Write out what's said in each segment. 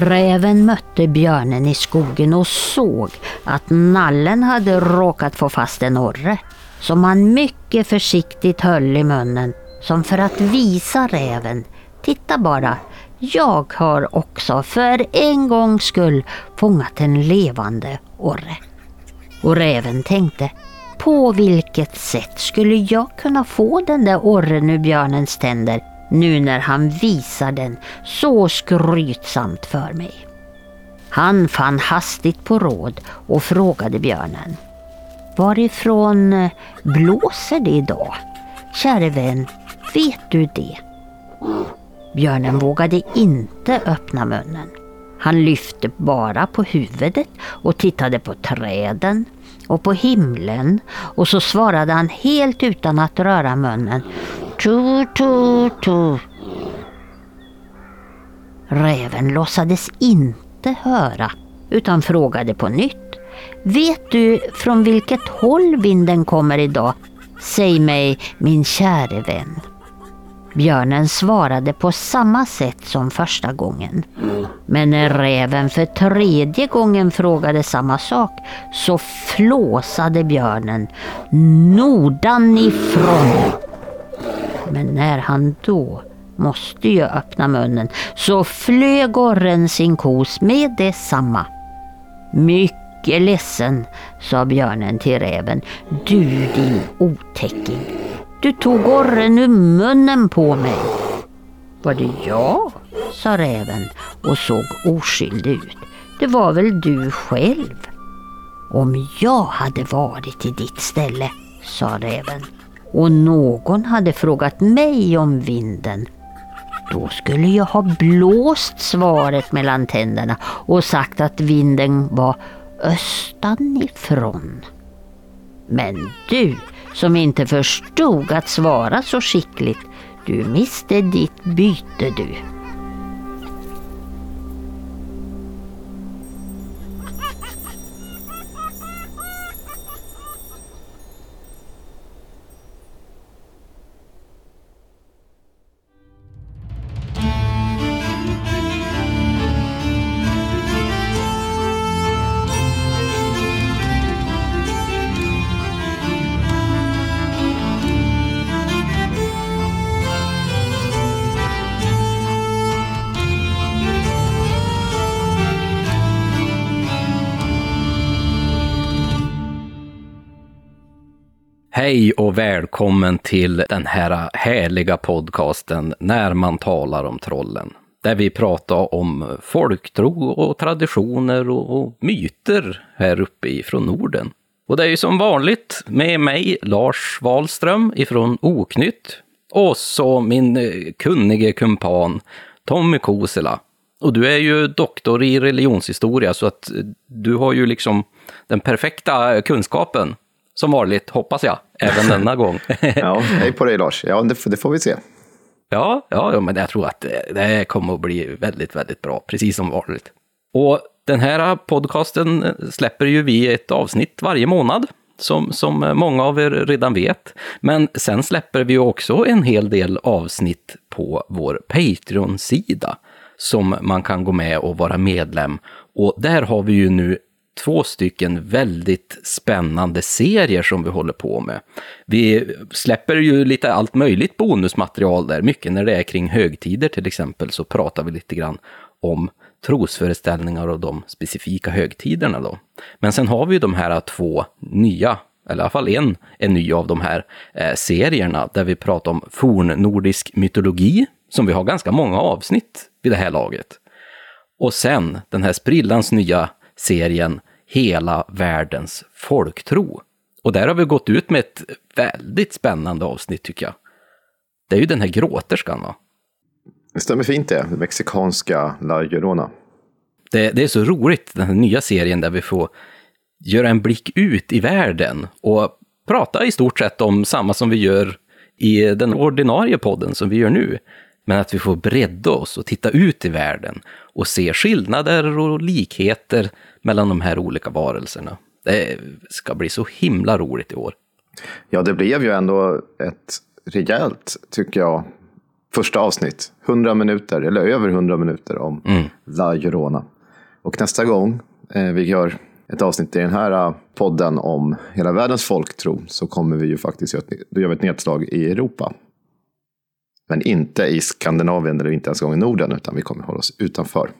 Räven mötte björnen i skogen och såg att nallen hade råkat få fast en orre som han mycket försiktigt höll i munnen som för att visa räven, titta bara, jag har också för en gångs skull fångat en levande orre. Och räven tänkte, på vilket sätt skulle jag kunna få den där orren ur björnens tänder nu när han visar den så skrytsamt för mig? Han fann hastigt på råd och frågade björnen. Varifrån eh, blåser det idag? Käre vän, vet du det? Björnen vågade inte öppna munnen. Han lyfte bara på huvudet och tittade på träden och på himlen och så svarade han helt utan att röra munnen. Tu, tu, tu. Räven låtsades inte höra utan frågade på nytt. Vet du från vilket håll vinden kommer idag? Säg mig, min käre vän. Björnen svarade på samma sätt som första gången. Men när räven för tredje gången frågade samma sak så flåsade björnen nordanifrån. Men när han då måste ju öppna munnen så flög orren sin kos med detsamma. Mycket ledsen, sa björnen till räven. Du din otäcking. Du tog orren ur munnen på mig. Var det jag? sa räven och såg oskyldig ut. Det var väl du själv? Om jag hade varit i ditt ställe, sa räven, och någon hade frågat mig om vinden, då skulle jag ha blåst svaret mellan tänderna och sagt att vinden var östanifrån. Men du som inte förstod att svara så skickligt, du miste ditt byte du. Hej och välkommen till den här härliga podcasten När man talar om trollen. Där vi pratar om folktro och traditioner och, myter här uppe ifrån Norden. Och det är ju som vanligt med mig Lars Wahlström ifrån Oknytt och så min eh, kunnige kumpan Tommy Kosela. Och du är ju doktor i religionshistoria så att eh, du har ju liksom den perfekta kunskapen som vanligt, hoppas jag, även denna gång. ja, hej på dig Lars. Ja, det, det får vi se. Ja, ja, men jag tror att det kommer att bli väldigt, väldigt bra, precis som vanligt. Och den här podcasten släpper ju vi ett avsnitt varje månad, som, som många av er redan vet. Men sen släpper vi också en hel del avsnitt på vår Patreon-sida, som man kan gå med och vara medlem. Och där har vi ju nu två stycken väldigt spännande serier som vi håller på med. Vi släpper ju lite allt möjligt bonusmaterial där, mycket när det är kring högtider till exempel, så pratar vi lite grann om trosföreställningar och de specifika högtiderna då. Men sen har vi ju de här två nya, eller i alla fall en en ny av de här eh, serierna, där vi pratar om fornnordisk mytologi, som vi har ganska många avsnitt vid det här laget. Och sen den här sprillans nya serien hela världens folktro. Och där har vi gått ut med ett väldigt spännande avsnitt tycker jag. Det är ju den här gråterskan va? Det stämmer fint det, mexikanska La Llorona. Det, det är så roligt, den här nya serien där vi får göra en blick ut i världen och prata i stort sett om samma som vi gör i den ordinarie podden som vi gör nu. Men att vi får bredda oss och titta ut i världen och se skillnader och likheter mellan de här olika varelserna. Det ska bli så himla roligt i år. Ja, det blev ju ändå ett rejält, tycker jag, första avsnitt. 100 minuter, eller över 100 minuter om Mm. La Llorona. Och nästa gång eh, vi gör ett avsnitt i den här eh, podden om hela världens folktro så kommer vi ju faktiskt göra ett, då gör vi ett nedslag i Europa. Men inte i Skandinavien eller inte ens en gång i Norden, utan vi kommer hålla oss utanför.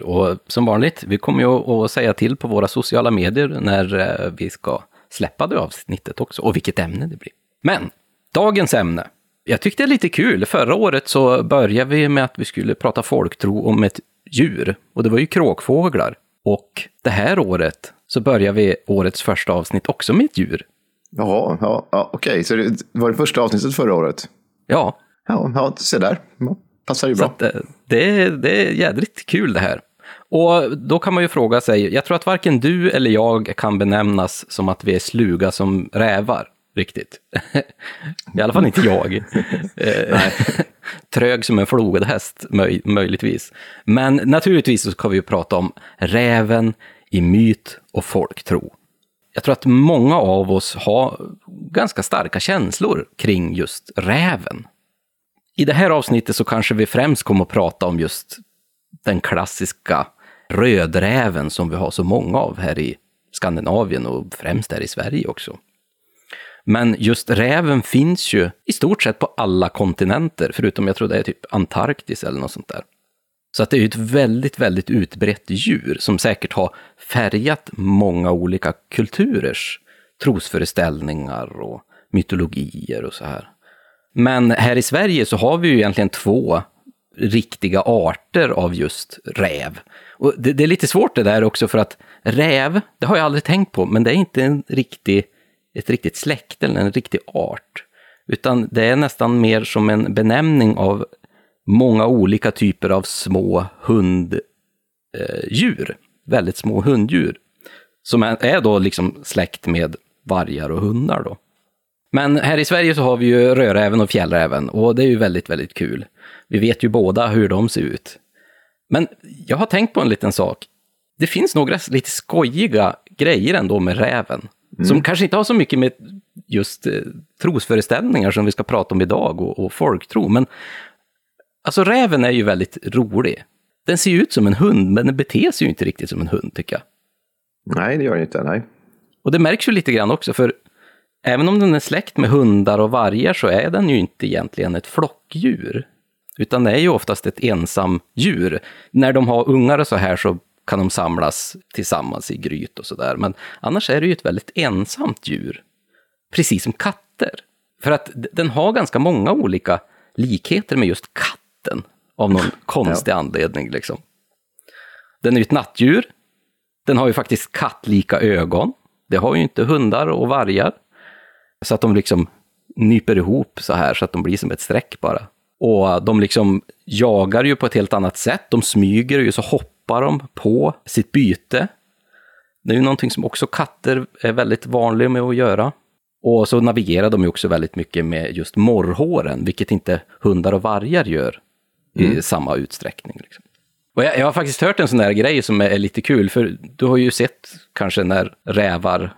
Och som vanligt, vi kommer ju att säga till på våra sociala medier när eh, vi ska släppa det avsnittet också, och vilket ämne det blir. Men, dagens ämne. Jag tyckte det är lite kul. Förra året så började vi med att vi skulle prata folktro om ett djur, och det var ju kråkfåglar. Och det här året så börjar vi årets första avsnitt också med ett djur. Jaha, ja, ja, okej, så det var det första avsnittet förra året? Ja, Ja, ja se där. Passar ju Så bra. att, eh, det, är, det är jädrigt kul det här. Och då kan man ju fråga sig, jag tror att varken du eller jag kan benämnas som att vi är sluga som rävar, riktigt. I alla fall inte jag. Eh, Trög som en flodhäst, möj, möjligtvis. Men naturligtvis så ska vi ju prata om räven i myt och folktro. Jag tror att många av oss har ganska starka känslor kring just räven. I det här avsnittet så kanske vi främst kommer att prata om just den klassiska rödräven som vi har så många av här i Skandinavien och främst här i Sverige också. Men just räven finns ju i stort sett på alla kontinenter, förutom jag tror det är typ Antarktis eller något sånt där. Så att det är ett väldigt, väldigt utbrett djur som säkert har färgat många olika kulturers trosföreställningar och mytologier och så här. Men här i Sverige så har vi ju egentligen två riktiga arter av just räv. Och det, det är lite svårt det där också för att räv, det har jag aldrig tänkt på, men det är inte en riktig, ett riktigt släkte eller en riktig art. Utan det är nästan mer som en benämning av många olika typer av små hunddjur. Eh, väldigt små hunddjur. Som är, är då liksom släkt med vargar och hundar då. Men här i Sverige så har vi ju rödräven och fjällräven och det är ju väldigt, väldigt kul. Vi vet ju båda hur de ser ut. Men jag har tänkt på en liten sak. Det finns några lite skojiga grejer ändå med räven. Som kanske inte har så mycket med just eh, trosföreställningar som vi ska prata om idag och, och folktro. Men alltså räven är ju väldigt rolig. Den ser ju ut som en hund, men den beter sig ju inte riktigt som en hund tycker jag. Nej, det gör det inte. Nej. Och det märks ju lite grann också, för även om den är släkt med hundar och vargar så är den ju inte egentligen ett flockdjur. Utan det är ju oftast ett ensam djur. När de har ungar och så här så kan de samlas tillsammans i gryt och sådär. Men annars är det ju ett väldigt ensamt djur. Precis som katter. För att den har ganska många olika likheter med just katten. Av någon konstig anledning liksom. Den är ju ett nattdjur. Den har ju faktiskt kattlika ögon. Det har ju inte hundar och vargar. Så att de liksom nyper ihop så här så att de blir som ett streck bara. Och de liksom jagar ju på ett helt annat sätt. De smyger ju så hoppar de på sitt byte. Det är ju någonting som också katter är väldigt vanliga med att göra. Och så navigerar de ju också väldigt mycket med just morrhåren, vilket inte hundar och vargar gör i samma utsträckning. Liksom. Och jag, jag har faktiskt hört en sån där grej som är, är lite kul, för du har ju sett kanske när rävar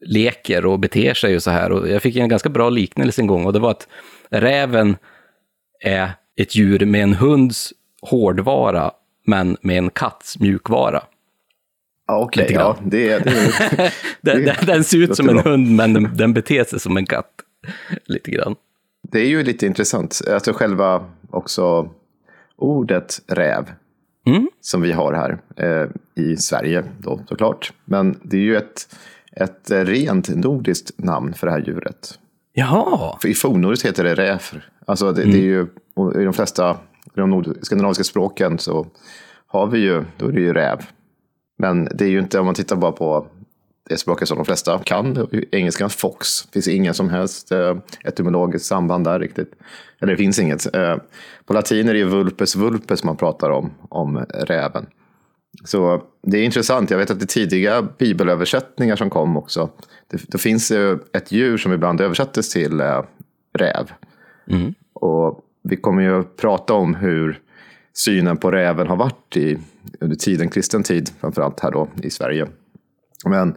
leker och beter sig och så här. Och jag fick en ganska bra liknelse en gång och det var att räven är ett djur med en hunds hårdvara, men med en katts mjukvara. Ja, Okej, ja, det, det, Den, den, den ser ut som en bra. hund, men den, den beter sig som en katt. Lite grann. det är ju lite intressant. Alltså själva också ordet räv. Mm. Som vi har här eh, i Sverige då såklart. Men det är ju ett, ett rent nordiskt namn för det här djuret. Jaha, För I fornnordiskt heter det räfr. Alltså det, det är ju, i de flesta de nord, skandinaviska språken så har vi ju, då är det ju räv. Men det är ju inte, om man tittar bara på det språket som de flesta kan, engelskan fox, det finns ingen som helst eh, etymologiskt samband där riktigt. Eller det finns inget. Eh, på latin är det ju vulpes vulpes man pratar om, om räven. Så det är intressant. Jag vet att det tidiga bibelöversättningar som kom också. Det, det finns ju ett djur som ibland översattes till eh, räv. Och vi kommer ju prata om hur synen på räven har varit i, under tiden kristen tid, framförallt här då i Sverige. Men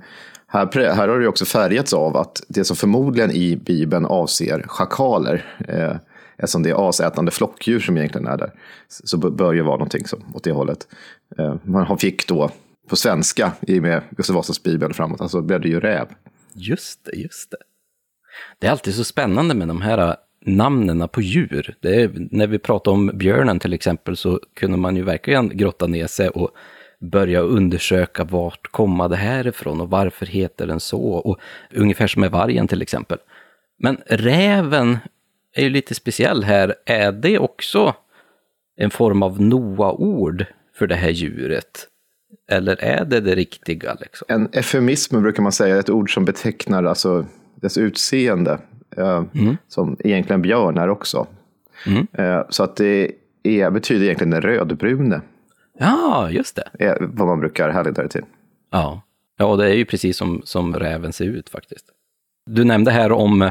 här, här har det också färgats av att det som förmodligen i Bibeln avser schakaler. Eh, eftersom det är asätande flockdjur som egentligen är där, så bör ju vara någonting som, åt det hållet. Eh, man fick då på svenska, i och med Gustav Vasas bibel framåt, alltså blev det ju räv. Just det, just det. Det är alltid så spännande med de här äh, namnen på djur. Det är, när vi pratar om björnen till exempel så kunde man ju verkligen grotta ner sig och börja undersöka vart komma det här ifrån och varför heter den så. Och ungefär som med vargen till exempel. Men räven är ju lite speciell här. Är det också en form av Noa-ord för det här djuret? Eller är det det riktiga? Liksom? En eufemism brukar man säga, ett ord som betecknar alltså dess utseende. Eh, mm. Som egentligen björn är också. Mm. Eh, så att det är, betyder egentligen den rödbrune. Ja, just det. Är vad man brukar härleda det till. Ja. ja, det är ju precis som, som räven ser ut faktiskt. Du nämnde här om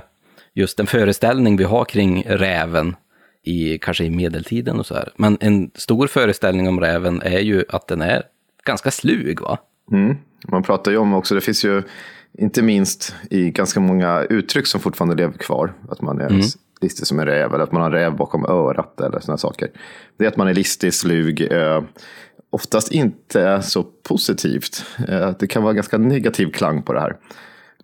just en föreställning vi har kring räven, i, kanske i medeltiden och så här. Men en stor föreställning om räven är ju att den är ganska slug, va? Mm. Man pratar ju om också, det finns ju inte minst i ganska många uttryck som fortfarande lever kvar. Att man är mm. listig som en räv eller att man har räv bakom örat eller sådana saker. Det är att man är listig, slug, eh, oftast inte så positivt. Eh, det kan vara ganska negativ klang på det här.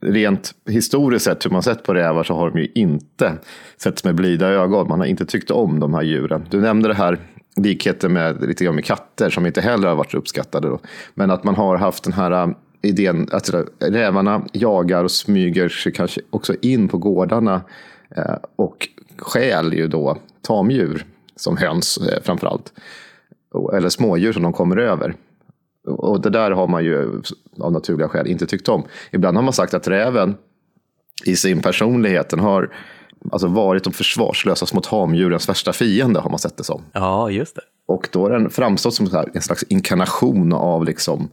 Rent historiskt sett, hur man sett på rävar, så har de ju inte sett med blida ögon. Man har inte tyckt om de här djuren. Du nämnde det här likheter med lite grann med katter som inte heller har varit uppskattade. Då. Men att man har haft den här äh, idén att äh, rävarna jagar och smyger sig kanske också in på gårdarna äh, och stjäl ju då tamdjur som höns framför allt. Eller smådjur som de kommer över. Och det där har man ju av naturliga skäl inte tyckt om. Ibland har man sagt att räven i sin personlighet den har alltså varit de försvarslösa små tamdjurens värsta fiende har man sett det som. Ja, just det. Och då har den framstått som en slags inkarnation av liksom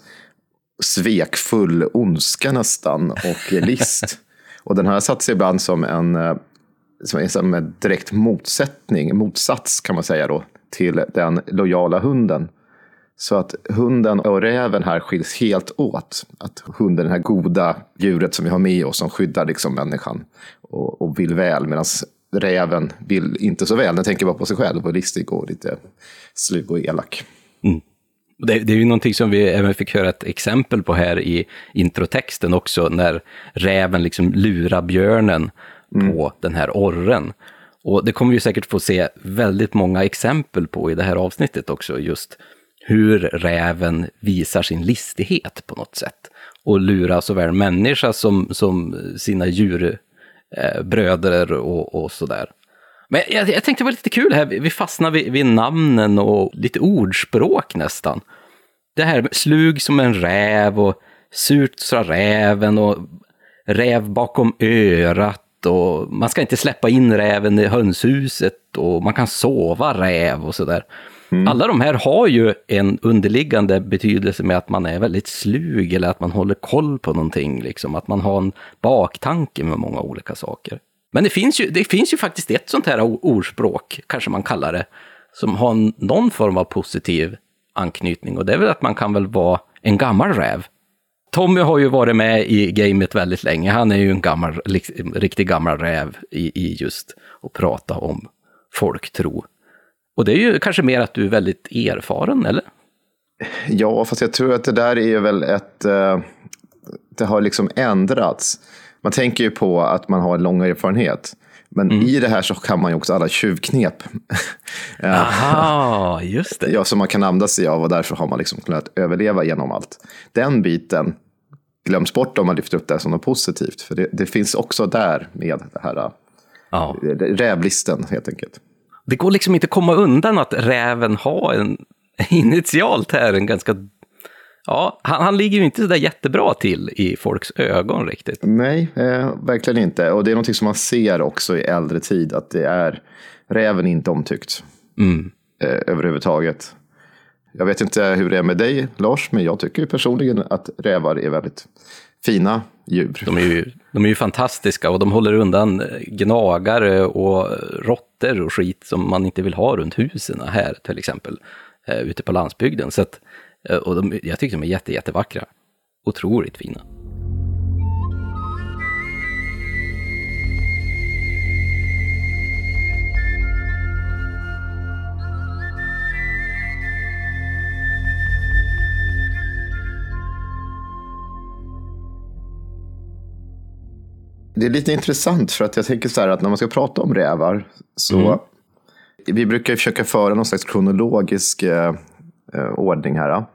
svekfull ondska nästan och list. och den har satt sig ibland som en, eh, som en direkt motsättning, motsats kan man säga då, till den lojala hunden. Så att hunden och räven här skiljs helt åt. Att hunden, det här goda djuret som vi har med oss, som skyddar liksom människan och, och vill väl. Medan räven vill inte så väl, den tänker bara på sig själv och listig och lite slug och elak. Mm. Det, det, är ju någonting som vi även fick höra ett exempel på här i introtexten också, när räven liksom lurar björnen mm. på den här orren. Och det kommer vi säkert få se väldigt många exempel på i det här avsnittet också, just hur räven visar sin listighet på något sätt. Och lurar såväl människa som, som sina djurbröder eh, och, och sådär. Men jag, jag tänkte det var lite kul här, vi fastnar vid, vid, namnen och lite ordspråk nästan. Det här med slug som en räv och surt sa räven och räv bakom örat och man ska inte släppa in räven i hönshuset och man kan sova räv och sådär. Mm. Alla de här har ju en underliggande betydelse med att man är väldigt slug eller att man håller koll på någonting, liksom. att man har en baktanke med många olika saker. Men det finns ju, det finns ju faktiskt ett sånt här ordspråk, kanske man kallar det, som har någon form av positiv anknytning och det är väl att man kan väl vara en gammal räv. Tommy har ju varit med i gamet väldigt länge. Han är ju en gammal, liksom, riktig gammal räv i, i just att prata om folktro. Och det är ju kanske mer att du är väldigt erfaren, eller? Ja, fast jag tror att det där är väl ett... Uh, det har liksom ändrats. Man tänker ju på att man har en lång erfarenhet. Men mm. i det här så kan man ju också alla tjuvknep. Aha, just det. Ja, som man kan använda sig av och därför har man liksom kunnat överleva genom allt. Den biten glöms bort om man lyfter upp det som något positivt. För det, det finns också där med det här ja. rävlisten helt enkelt det går liksom inte att komma undan att räven har en initialt här en ganska Ja, han, han ligger ju inte så där jättebra till i folks ögon riktigt. Nej, eh, verkligen inte. Och det är någonting som man ser också i äldre tid, att det är räven inte omtyckt. Mm. Eh, överhuvudtaget. Jag vet inte hur det är med dig, Lars, men jag tycker personligen att rävar är väldigt fina djur. De är ju, de är ju fantastiska och de håller undan eh, gnagare och råttor och skit som man inte vill ha runt husen här till exempel, eh, ute på landsbygden. Så att, eh, och de, jag tycker de är jätte, jättevackra. Otroligt fina. Det är lite intressant för att jag tänker så här att när man ska prata om rävar så Mm. vi brukar försöka föra någon slags kronologisk eh, eh, ordning här.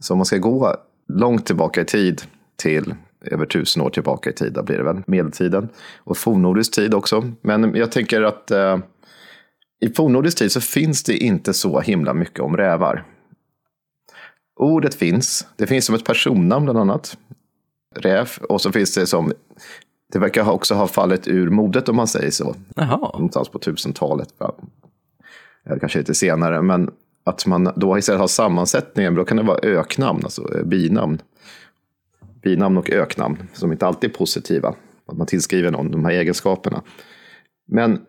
Så om man ska gå långt tillbaka i tid till över tusen år tillbaka i tid, då blir det väl medeltiden. Och fornnordisk tid också. Men jag tänker att eh, i fornnordisk tid så finns det inte så himla mycket om rävar. Ordet finns. Det finns som ett personnamn bland annat. Räv. Och så finns det som... Det verkar också ha fallit ur modet om man säger så. Jaha. Någonstans på 1000-talet. va? Eller kanske lite senare. Men att man då istället har sammansättningen. Då kan det vara öknamn, alltså eh, binamn. Binamn och öknamn. Som inte alltid är positiva. Att man tillskriver någon de här egenskaperna. Men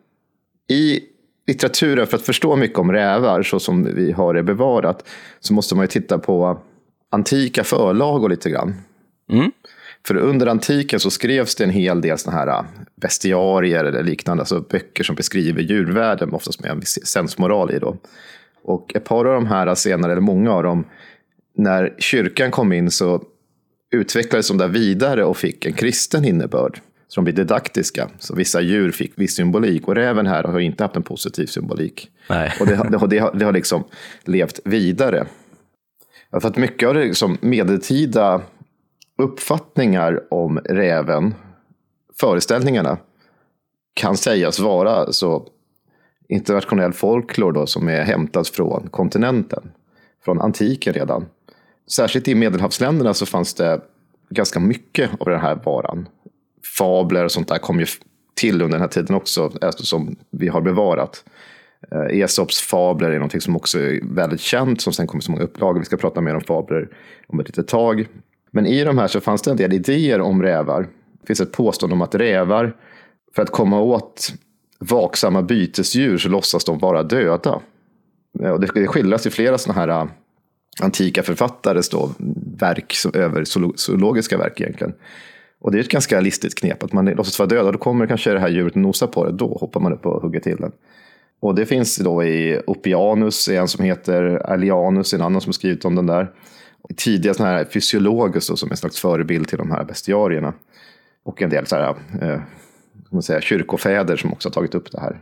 i litteraturen, för att förstå mycket om rävar så som vi har det bevarat, så måste man ju titta på antika förlagor lite grann. Mm. För under antiken så skrevs det en hel del såna här bestiarier eller liknande, alltså böcker som beskriver djurvärlden, oftast med en viss sensmoral i. Då. Och ett par av de här senare, eller många av dem, när kyrkan kom in så utvecklades de där vidare och fick en kristen innebörd. Så de blev didaktiska. Så vissa djur fick viss symbolik. Och räven här har inte haft en positiv symbolik. Nej. Och det, har- det, det, har, det har liksom levt vidare. Ja, För att mycket av det liksom medeltida uppfattningar om räven, föreställningarna, kan sägas vara så internationell folklore då, som är hämtad från kontinenten, från antiken redan. Särskilt i medelhavsländerna så fanns det ganska mycket av den här varan. Fabler och sånt där kom ju till under den här tiden också, som vi har bevarat. Eh, Esops fabler är någonting som också är väldigt känt, som sen kommer i så många upplagor. Vi ska prata mer om fabler om ett litet tag. Men i de här så fanns det en del idéer om rävar. Det finns ett påstående om att rävar, för att komma åt vaksamma bytesdjur så låtsas de vara döda. Eh, och det skildras i flera sådana här eh, antika författares då, verk över zoologiska verk egentligen. Och det är ett ganska listigt knep, att man låtsas vara död och då kommer kanske det här djuret och nosar på det, då hoppar man upp och hugger till den. Och det finns då i Oppianus, en som heter Alianus, en annan som skrivit om den där. Tidiga sådana här fysiologer som en slags förebild till de här bestiarierna. Och en del så här, eh, man säga, kyrkofäder som också har tagit upp det här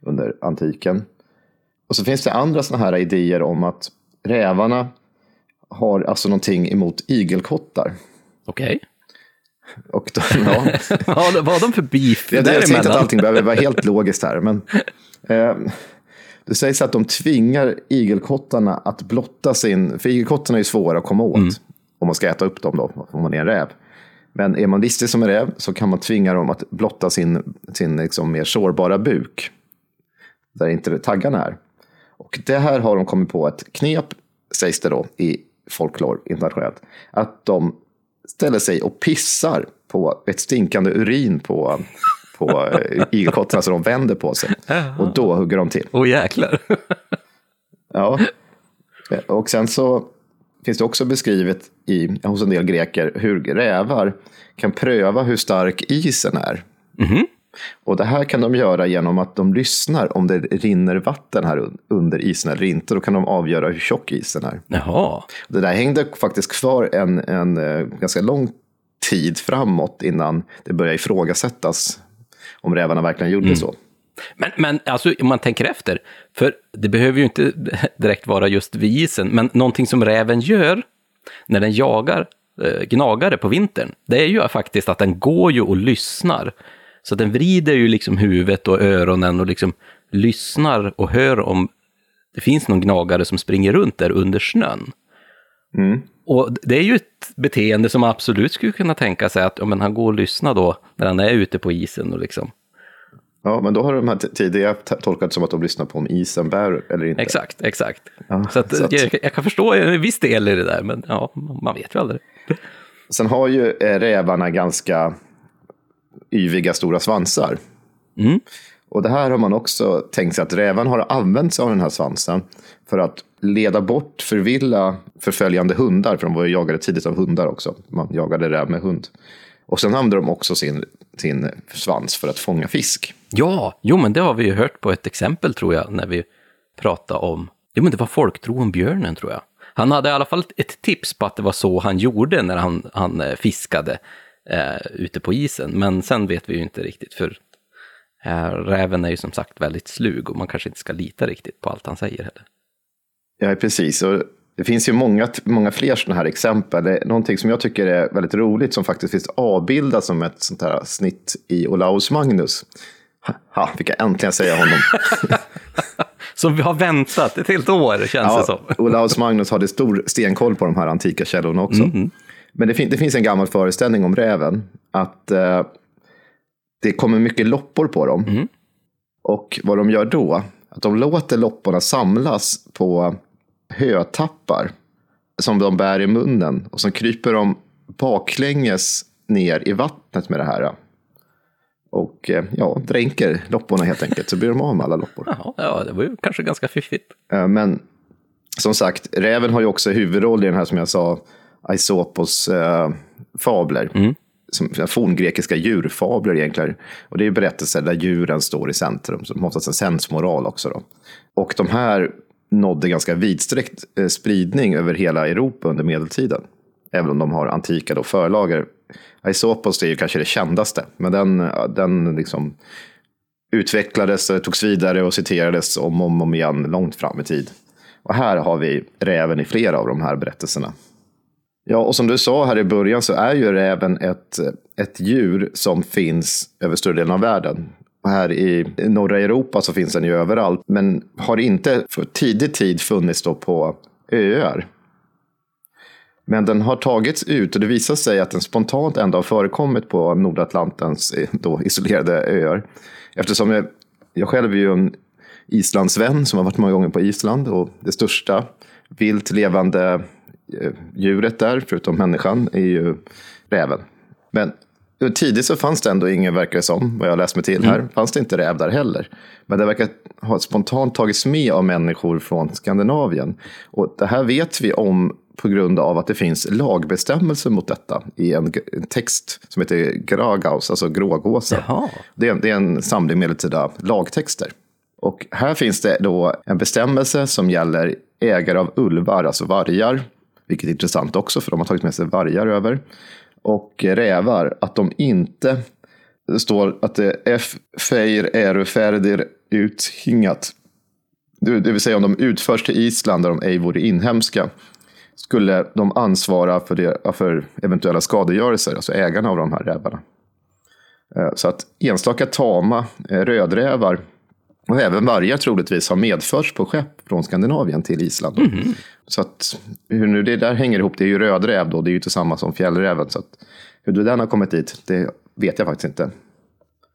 under antiken. Och så finns det andra sådana här idéer om att rävarna har alltså någonting emot igelkottar. Okej. Och då, ja, Ja, vad har de för beef jag, jag inte att allting behöver vara helt logiskt här, men eh, det sägs att de tvingar igelkottarna att blotta sin... För igelkottarna är ju svåra att komma åt om man ska äta upp dem då, om man är en räv. Men är man listig som en räv så kan man tvinga dem att blotta sin, sin liksom mer sårbara buk. Där inte taggarna är. Och det här har de kommit på ett knep, sägs det då, i folklore internationellt. Att de ställer sig och pissar på ett stinkande urin på, på eh, igelkottarna så de vänder på sig. Och då hugger de till. Åh jäklar. Ja. Och sen så finns det också beskrivet i, hos en del greker hur rävar kan pröva hur stark isen är. Och det här kan de göra genom att de lyssnar om det rinner vatten här un- under isen eller inte. Då kan de avgöra hur tjock isen är. Jaha. Det där hängde faktiskt kvar en, en eh, ganska lång tid framåt innan det började ifrågasättas om rävarna verkligen gjorde så. Men, men alltså, om man tänker efter, för det behöver ju inte direkt vara just vid isen, men någonting som räven gör när den jagar eh, gnagare på vintern, det är ju faktiskt att den går ju och lyssnar. Så den vrider ju liksom huvudet och öronen och liksom lyssnar och hör om det finns någon gnagare som springer runt där under snön. Och det är ju ett beteende som man absolut skulle kunna tänka sig att ja, men han går och lyssnar då när han är ute på isen och liksom. Ja, men då har de här tidigare tolkat som att de lyssnar på om isen bär eller inte. Exakt, exakt. Ja, så att, så att- Jag, jag kan förstå en viss del i det där, men ja, man vet ju aldrig. Sen har ju eh, rävarna ganska yviga stora svansar. Mm. Och det här har man också tänkt sig att räven har använt sig av den här svansen för att leda bort, förvilla förföljande hundar, för de var ju jagade tidigt av hundar också. Man jagade räv med hund. Och sen använde de också sin, sin svans för att fånga fisk. Ja, jo men det har vi ju hört på ett exempel tror jag, när vi pratade om, jo men det var folktro om björnen tror jag. Han hade i alla fall ett tips på att det var så han gjorde när han, han eh, fiskade eh, ute på isen. Men sen vet vi ju inte riktigt, för räven är ju som sagt väldigt slug och man kanske inte ska lita riktigt på allt han säger heller. Ja, precis. Och det finns ju många, många fler sådana här exempel. Det är någonting som jag tycker är väldigt roligt som faktiskt finns avbildat som ett sånt här snitt i Olaus Magnus. Ha, fick jag äntligen säga honom. Som vi har väntat ett helt år känns ja, det som. Olaus Magnus hade stor stenkoll på de här antika källorna också. Mm. Men det, fin det, finns en gammal föreställning om räven. Att eh, det kommer mycket loppor på dem. Mm. Och vad de gör då, att de låter lopporna samlas på hötappar som de bär i munnen. Och så kryper de baklänges ner i vattnet med det här. Och eh, ja, dränker lopporna helt enkelt, så blir de av med alla loppor. Jaha, ja, det var ju kanske ganska fiffigt. Eh, Men som sagt, räven har ju också huvudroll i den här som jag sa, Aesopos eh, fabler. Mm. Som forngrekiska djurfabler egentligen. Och det är ju berättelser där djuren står i centrum, som oftast en sensmoral också. Då. Och de här nådde ganska vidsträckt eh, spridning över hela Europa under medeltiden. Även om de har antika då förlager. Aesopos är ju kanske det kändaste, men den, den liksom utvecklades, togs vidare och citerades om och om, om igen långt fram i tid. Och här har vi räven i flera av de här berättelserna. Ja, och som du sa här i början så är ju räven ett, ett djur som finns över större delen av världen. Och här i norra Europa så finns den ju överallt, men har inte för tidig tid funnits då på öar. Men den har tagits ut och det visar sig att den spontant ändå har förekommit på Nordatlantens eh, då isolerade öar. Eftersom jag, jag själv är ju en Islandsvän som har varit många gånger på Island och det största vilt levande djuret där, förutom människan, är ju räven. Men tidigt så fanns det ändå ingen, verkar det som, vad jag läst mig till här, mm. fanns det inte räv där heller. Men det verkar ha spontant tagits med av människor från Skandinavien. Och det här vet vi om på grund av att det finns lagbestämmelser mot detta i en, text som heter Gragaus, alltså grågåsar. Det är, det är en samling medeltida lagtexter. Och här finns det då en bestämmelse som gäller ägare av ulvar, alltså vargar, vilket är intressant också för de har tagit med sig vargar över, och rävar, att de inte, det står att det är F. feir är uthingat, det vill säga om de utförs till Island där de ej vore inhemska, skulle de ansvara för, det, för eventuella skadegörelser, alltså ägarna av de här rävarna. Eh, så att enstaka tama eh, rödrävar och även vargar troligtvis har medförts på skepp från Skandinavien till Island. Mm. Så att hur nu det där hänger ihop, det är ju rödräv då, det är ju inte samma som fjällräven. Så att hur den har kommit dit, det vet jag faktiskt inte.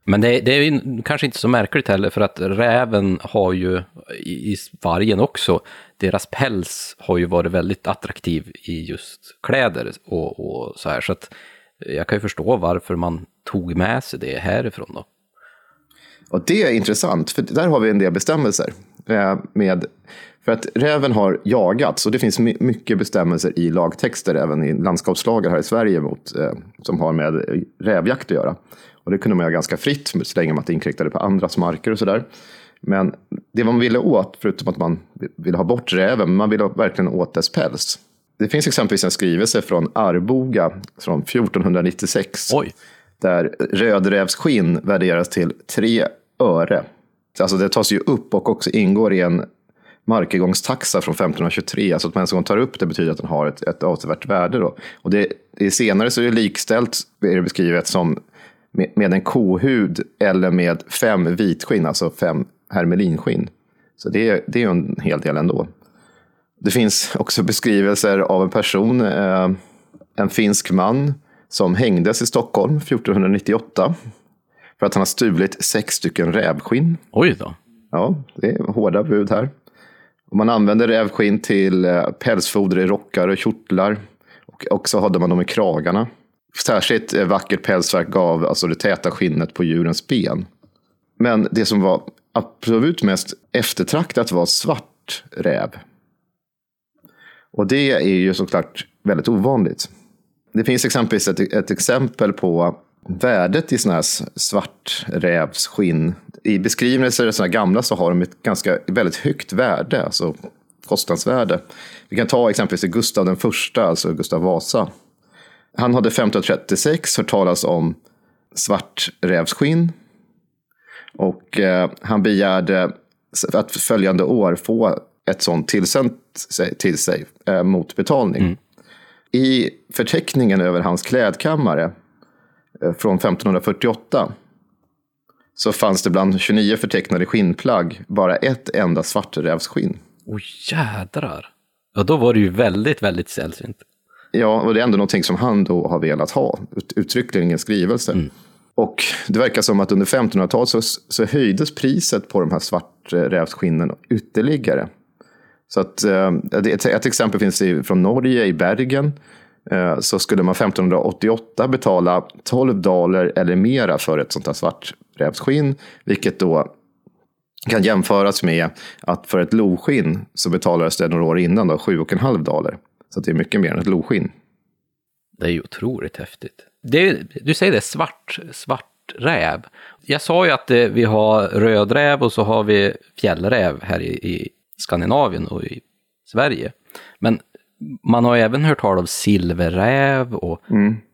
Men det, det är ju kanske inte så märkligt heller, för att räven har ju, i, i vargen också, deras päls har ju varit väldigt attraktiv i just kläder och, och så här. Så att jag kan ju förstå varför man tog med sig det härifrån då. Och det är intressant, för där har vi en del bestämmelser. Eh, med, för att räven har jagats, och det finns mycket bestämmelser i lagtexter, även i landskapslagar här i Sverige, mot, eh, som har med rävjakt att göra. Och det kunde man göra ganska fritt, så länge man inte inkräktade på andras marker och sådär. Men det man ville åt, förutom att man ville ha bort räven, man ville verkligen åt dess päls. Det finns exempelvis en skrivelse från Arboga från 1496. Oj. Där rödrävsskinn värderas till tre öre. Alltså det tas ju upp och också ingår i en markegångstaxa från 1523. Alltså att man ens tar upp det betyder att den har ett, ett avsevärt värde. Då. Och det, det senare så är det likställt, är det beskrivet som med, med en kohud eller med fem vitskinn, alltså fem hermelinskinn. Så det, är, det är en hel del ändå. Det finns också beskrivelser av en person, eh, en finsk man, som hängdes i Stockholm 1498 för att han har stulit sex stycken rävskinn. Oj då. Ja, det är hårda bud här. Och man använde rävskinn till eh, pälsfoder i rockar och kjortlar. Och också hade man dem i kragarna. Särskilt eh, vackert pälsverk gav alltså det täta skinnet på djurens ben. Men det som var absolut mest eftertraktat var svart räv. Och det är ju såklart väldigt ovanligt. Det finns exempelvis ett, ett exempel på värdet i sådana här svarträvsskinn. I beskrivningar av sådana gamla så har de ett ganska väldigt högt värde, alltså kostnadsvärde. Vi kan ta exempelvis Gustav den första, alltså Gustav Vasa. Han hade 1536 hört talas om svarträvsskinn. Och eh, han begärde att följande år få ett sånt tillsänt till sig eh, mot betalning. Mm. I förteckningen över hans klädkammare från 1548 så fanns det bland 29 förtecknade skinnplagg bara ett enda svarträvsskinn. Oj, jädrar. Ja, då var det ju väldigt, väldigt sällsynt. Ja, och det är ändå någonting som han då har velat ha, ut, uttryckligen i en skrivelse. Och det verkar som att under 1500-talet så, så höjdes priset på de här svarträvsskinnen ytterligare. Så att, eh, ett, ett exempel finns i, från Norge, i Bergen. Eh, så skulle man 1588 betala 12 daler eller mera för ett sånt här svarträvsskinn. Vilket då kan jämföras med att för ett loskinn så betalades det några år innan då 7,5 daler. Så det är mycket mer än ett loskinn. Det är ju otroligt häftigt. Det, du säger det, svart, svart räv. Jag sa ju att eh, vi har rödräv och så har vi fjällräv här i, i Skandinavien och i Sverige. Men man har ju även hört talas om silverräv och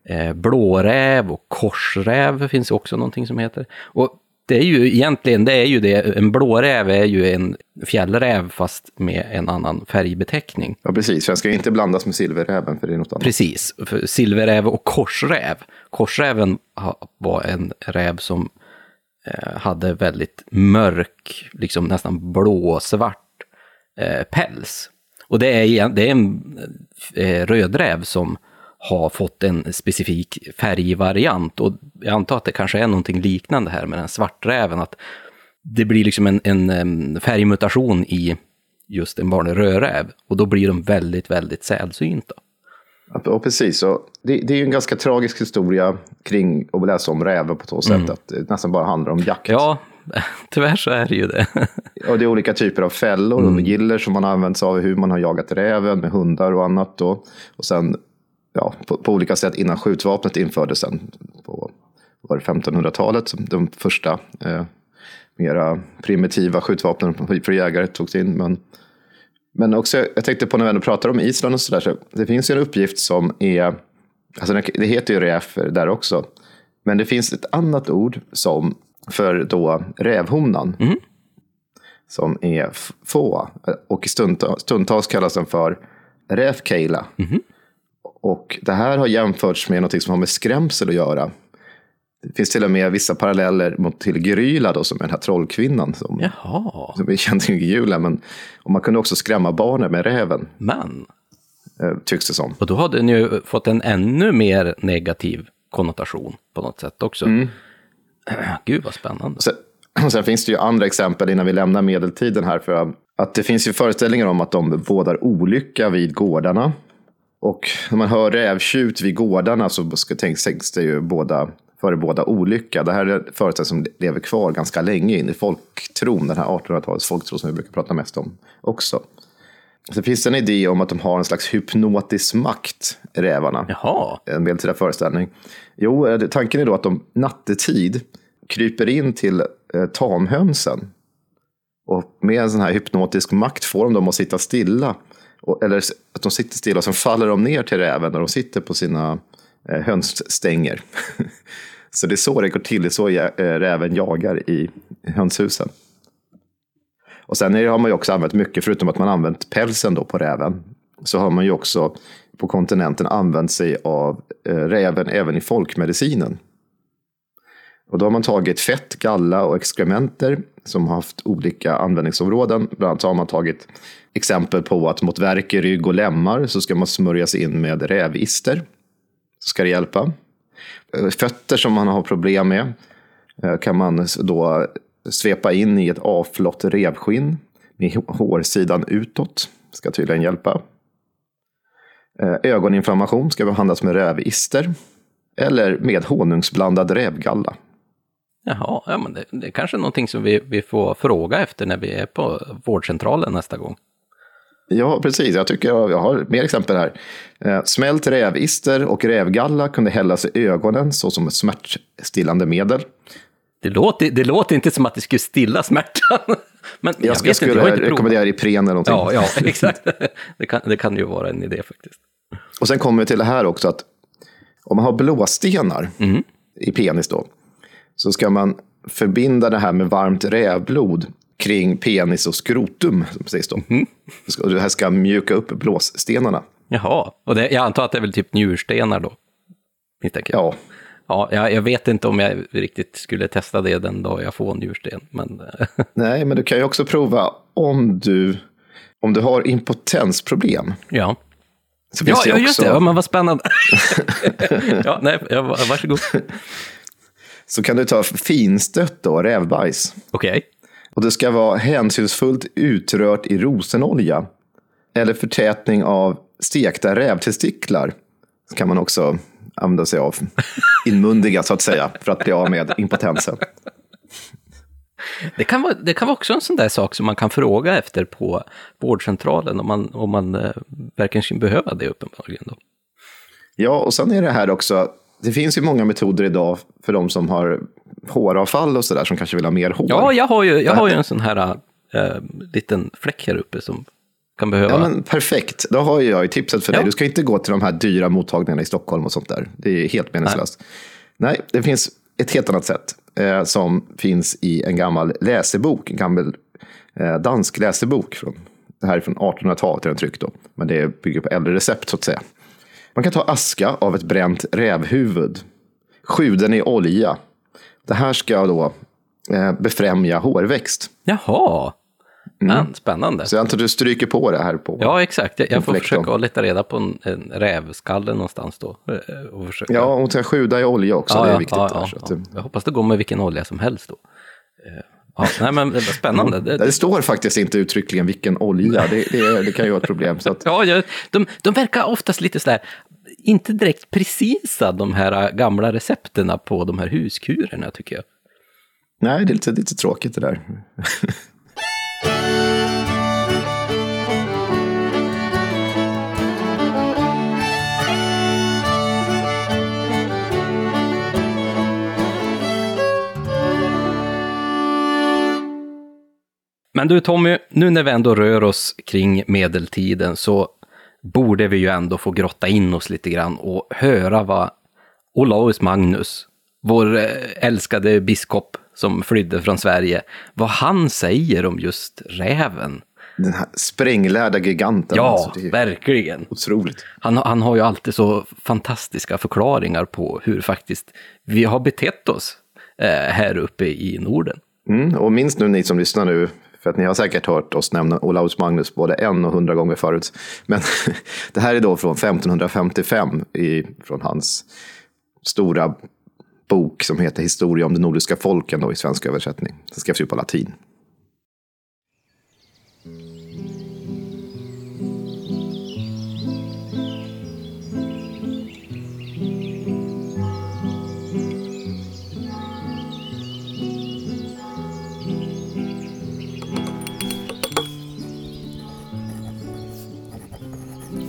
eh, blåräv och korsräv finns också någonting som heter. Och det är ju egentligen, det är ju det, en blåräv är ju en fjällräv fast med en annan färgbeteckning. Ja, precis. För den ska inte blandas med silverräven, för det är något annat. Precis, för silverräv och korsräv. Korsräven var en räv som eh, hade väldigt mörk, liksom nästan blåsvart eh, päls. Och det är, det är en eh, rödräv som har fått en specifik färgvariant. Och jag antar att det kanske är någonting liknande här med den svarträven. Att det blir liksom en, en färgmutation i just en vanlig rödräv. Och då blir de väldigt, väldigt sällsynta. Ja, precis. Och det, det är ju en ganska tragisk historia kring att läsa om rävar på så sätt att det nästan bara handlar om jakt. Ja, tyvärr så är det ju det. Och det är olika typer av fällor och giller som man har använt sig av, hur man har jagat räven med hundar och annat. Då. Och sen ja, på, på olika sätt innan skjutvapnet infördes sen på var det 1500-talet som de första eh, mera primitiva skjutvapnen för jägare togs in. Men, men också, jag tänkte på när vi ändå pratar om Island och sådär, så det finns ju en uppgift som är, alltså det- det heter ju räv där också, men det finns ett annat ord som för då rävhonan som är få. Och stundtals, stundtals kallas den för rävkeila. Och det här har jämförts med något som har med skrämsel att göra. Det finns till och med vissa paralleller mot till Gryla då, som är den här trollkvinnan som, Jaha, som är känd i julen. Men, och man kunde också skrämma barnen med räven, men. eh, tycks det som. Och då hade ni ju fått en ännu mer negativ konnotation på något sätt också. Gud vad spännande. Sen, sen finns det ju andra exempel innan vi lämnar medeltiden här. För att det finns ju föreställningar om att de bådar olycka vid gårdarna. Och när man hör rävtjut vid gårdarna så tänks det ju båda före båda olycka. Det här är en föreställning som lever kvar ganska länge in i folktron, den här 1800-talets folktro som vi brukar prata mest om också. Så finns det en idé om att de har en slags hypnotisk makt, rävarna Jaha, en medeltida föreställning. Jo, eh, tanken är då att de nattetid kryper in till eh, tamhönsen. Och med en sån här hypnotisk makt får de dem att sitta stilla. Och, eller att de sitter stilla och sen faller de ner till räven när de sitter på sina eh, hönsstänger. så det är så det går till, det är så ja- eh, räven jagar i hönshusen. Och sen har man ju också använt mycket, förutom att man använt pälsen då på räven, så har man ju också på kontinenten använt sig av eh, räven även i folkmedicinen. Och då har man tagit fett, galla och exkrementer som har haft olika användningsområden. Bland annat har man tagit exempel på att mot värk i rygg och lemmar så ska man smörja sig in med rävister. Så ska det hjälpa. Eh, fötter som man har problem med eh, kan man då svepa in i ett avflott revskinn med hårsidan utåt. Ska tydligen hjälpa. Eh, Ögoninflammation ska behandlas med rävister. Eller med honungsblandad rävgalla. jaha, ja, men det, det är kanske är någonting som vi, vi får fråga efter när vi är på vårdcentralen nästa gång. Ja, precis. Jag tycker jag, jag har mer exempel här. Eh, Smält rävister och rävgalla kunde hällas i ögonen såsom ett smärtstillande medel. Det låter, det låter inte som att det skulle stilla smärtan. Men jag, Jag, ska, vet inte, jag skulle inte rekommendera Ipren eller någonting. Ja, ja, exakt. Det kan, det kan ju vara en idé faktiskt. Och sen kommer vi till det här också att Om man har blåstenar i penis då, så ska man förbinda det här med varmt rävblod kring penis och skrotum, som sägs då. Och det här ska mjuka upp blåsstenarna. Jaha, och det, jag antar att det är väl typ njurstenar då? Jag. Ja, Ja, jag, jag vet inte om jag riktigt skulle testa det den dag jag får njursten, men nej, men du kan ju också prova om du, om du har impotensproblem. ja. Så Ja, det ja, just också, det. Ja, men vad spännande. ja, nej, ja, varsågod. Så kan du ta finstött då, rävbajs. Okej. Och det ska vara hänsynsfullt utrört i rosenolja. Eller förtätning av stekta rävtestiklar. Så kan man också använda sig av. Inmundiga så att säga. För att bli av med impotensen. Det, kan vara, det kan vara också en sån där sak som man kan fråga efter på vårdcentralen om man, om man eh, verkligen behöva det uppenbarligen. Då. Ja, och sen är det här också. Det finns ju många metoder idag för de som har håravfall och sådär som kanske vill ha mer hår. Ja, jag har ju, jag har ju en sån här äh, liten fläck här uppe som kan behöva... Ja, men perfekt. Då har jag ju tipset för Ja. dig. Du ska inte gå till de här dyra mottagningarna i Stockholm och sånt där. Det är helt meningslöst. Nej, det finns ett helt annat sätt eh, som finns i en gammal läsebok, en gammal eh, dansk läsebok. Från, det här är från 1800-talet, är den tryckt då. Men det bygger på äldre recept så att säga. Man kan ta aska av ett bränt rävhuvud, sju den i olja. Det här ska då eh, befrämja hårväxt. Jaha, men, spännande. Så jag antar att du stryker på det här på. Ja, exakt. Jag, jag får försöka leta reda på en, en rävskalle någonstans då. eh, Och försöka... Ja, och ska sjuda i olja också. det är viktigt. ja, där, ja, ja. Jag hoppas det går med vilken olja som helst då. Eh, Ja, nej, men spännande. Det, Det står faktiskt inte uttryckligen vilken olja. Det, det, det kan ju vara ett problem. Så att, Ja, de, de verkar oftast lite sådär, inte direkt precisa de här gamla recepterna på de här huskurerna tycker jag. nej, det är lite, lite tråkigt det där. Men du Tommy, nu när vi ändå rör oss kring medeltiden så borde vi ju ändå få grotta in oss lite grann och höra vad Olaus Magnus, vår eh, älskade biskop som flydde från Sverige, vad han säger om just räven. Den här spränglärda giganten. Ja, alltså, verkligen. otroligt. Han, han har ju alltid så fantastiska förklaringar på hur faktiskt vi har betett oss eh, här uppe i Norden. Mm, och minns nu ni som lyssnar nu, för att ni har säkert hört oss nämna Olaus Magnus både en och hundra gånger förut. Men det här är då från 1555, i, från hans stora bok som heter Historia om de nordiska folken då, i svensk översättning. Den skrevs ju på latin.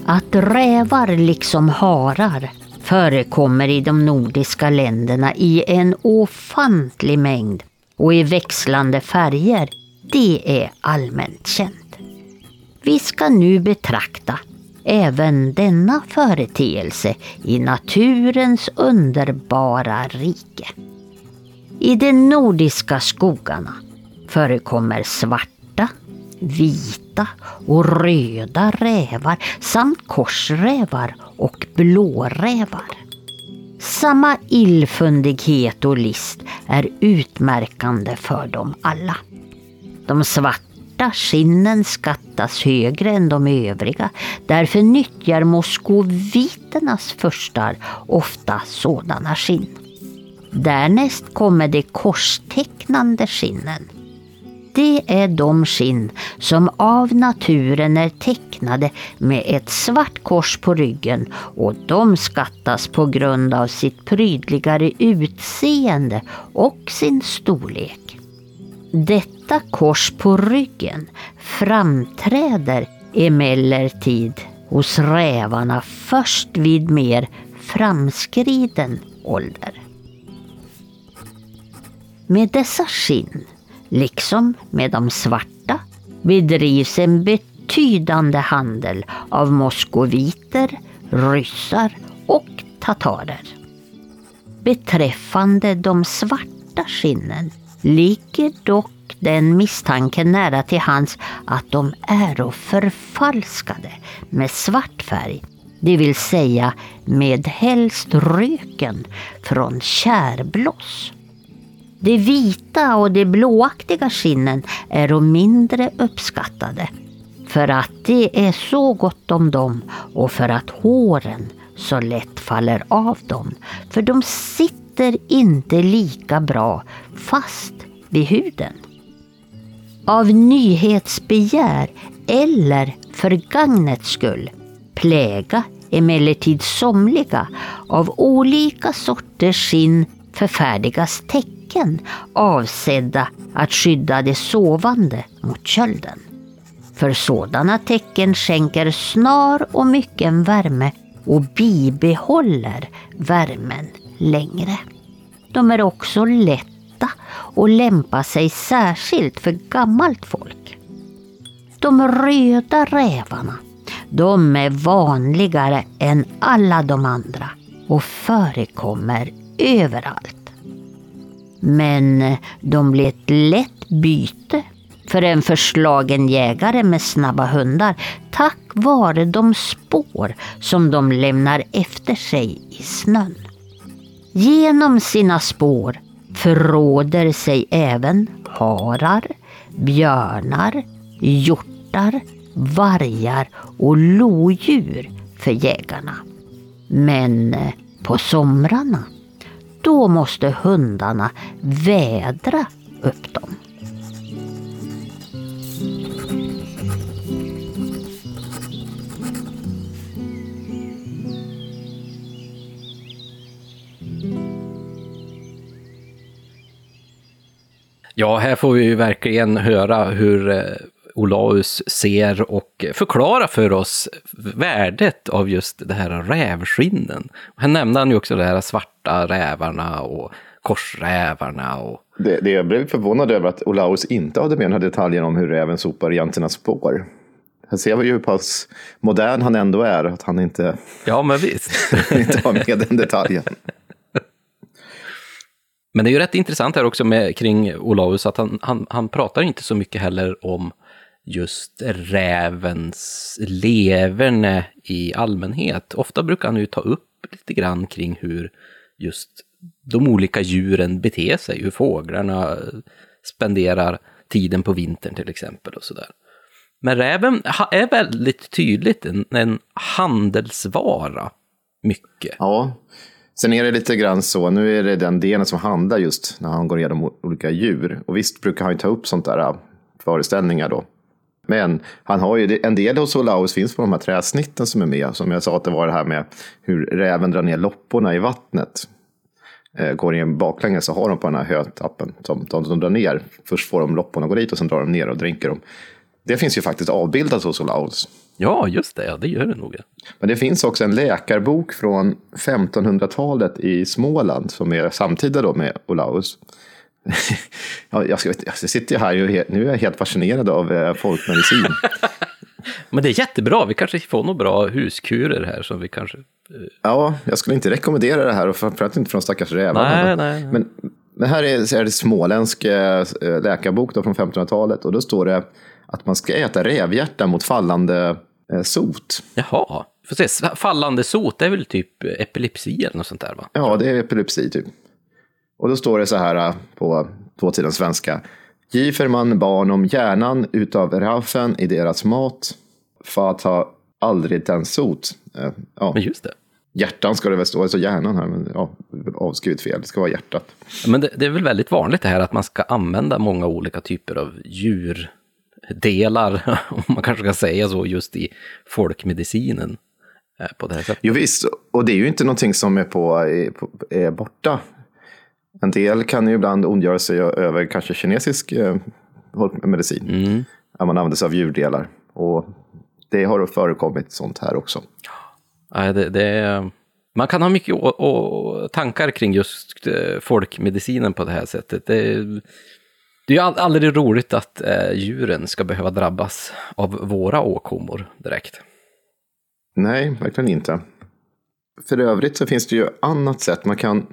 Att rävar liksom harar förekommer i de nordiska länderna i en ofantlig mängd och i växlande färger, det är allmänt känt. Vi ska nu betrakta även denna företeelse i naturens underbara rike. I de nordiska skogarna förekommer svarta, vita och röda rävar samt korsrävar och blårävar. Samma illfundighet och list är utmärkande för dem alla. De svarta skinnen skattas högre än de övriga. Därför nyttjar moskoviternas förstar ofta sådana skinn. Därnäst kommer de korstecknande skinnen. Det är de skinn som av naturen är tecknade med ett svart kors på ryggen och de skattas på grund av sitt prydligare utseende och sin storlek. Detta kors på ryggen framträder emellertid hos rävarna först vid mer framskriden ålder. Med dessa skinn, liksom med de svarta, bedrivs en betydande handel av moskoviter, ryssar och tatarer. Beträffande de svarta skinnen ligger dock den misstanken nära till hands att de är förfalskade med svart färg, det vill säga med helst röken från kärblås. De vita och de blåaktiga skinnen är de mindre uppskattade för att det är så gott om dem och för att håren så lätt faller av dem. För de sitter inte lika bra fast vid huden. Av nyhetsbegär eller för gagnets skull pläga emellertid somliga av olika sorters skinn förfärdigas tecken avsedda att skydda de sovande mot kölden. För sådana tecken skänker snar och mycken värme och bibehåller värmen längre. De är också lätta och lämpar sig särskilt för gammalt folk. De röda rävarna, de är vanligare än alla de andra och förekommer överallt. Men eh, de blir ett lätt byte för en förslagen jägare med snabba hundar tack vare de spår som de lämnar efter sig i snön. Genom sina spår förråder sig även harar, björnar, hjortar, vargar och lodjur för jägarna. Men eh, på somrarna, då måste hundarna vädra upp dem. Ja, här får vi ju verkligen höra hur eh, Olaus ser och förklarar för oss värdet av just det här rävskinnen. Här nämnde han ju också de här svarta rävarna och korsrävarna. Och... Det, det jag blev förvånad över att Olaus inte hade med den här detaljen om hur räven sopar egentligen spår. Här ser vi ju hur pass modern han ändå är, att han inte, Ja, men visst. inte har med den detaljen. Men det är ju rätt intressant här också med, kring Olaus att han, han, han pratar inte så mycket heller om just rävens leverne i allmänhet. Ofta brukar han ju ta upp lite grann kring hur just de olika djuren beter sig, hur fåglarna spenderar tiden på vintern till exempel och sådär. Men räven är väldigt tydligt en, en handelsvara, mycket. Ja, sen är det lite grann så, nu är det den delen som handlar just när han går igenom olika djur. Och visst brukar han ju ta upp sånt där äh, föreställningar då. Men han har ju, en del hos Olaus finns på de här träsnitten som är med. Som jag sa att det var det här med hur räven drar ner lopporna i vattnet. Eh, går in baklänges så har de på den här hötappen som de, de drar ner. Först får de lopporna gå dit och sen drar de ner och dränker dem. Det finns ju faktiskt avbildat hos Olaus. Ja, just det, det gör det nog. Men det finns också en läkarbok från 1500-talet i Småland som är samtida då med Olaus. ja, jag, ska, jag sitter här och nu är jag helt fascinerad av eh, folkmedicin. Men det är jättebra, vi kanske får några bra huskurer här som vi kanske... Ja, jag skulle inte rekommendera det här och framförallt inte från stackars rävarna. Nej, nej, nej. Men, men här är, är det småländsk eh, läkarbok då från 1500-talet och då står det att man ska äta rävhjärta mot fallande eh, sot. Jaha, får se, fallande sot, är väl typ epilepsi eller något sånt där va? Ja, det är epilepsi typ. Och då står det så här äh, på dåtidens svenska. Giver man barn om hjärnan utav raufen i deras mat, ha aldrig den sot. Eh, Ja, Men just det. hjärtan ska det väl stå, alltså hjärnan här, men ja, avskrivet fel, det ska vara hjärtat. Men det, det är väl väldigt vanligt det här att man ska använda många olika typer av djurdelar, om man kanske ska säga så, just i folkmedicinen. eh, På det här sättet. Jo visst, och det är ju inte någonting som är, på, är, på, är borta. En del kan ju ibland ondgöra sig över kanske kinesisk eh, medicin. Att man använder sig av djurdelar. Och det har förekommit sånt här också. Nej, det, det är, man kan ha mycket å, å, tankar kring just eh, folkmedicinen på det här sättet. Det, det är ju aldrig roligt att eh, djuren ska behöva drabbas av våra åkommor direkt. Nej, verkligen inte. för övrigt så finns det ju annat sätt man kan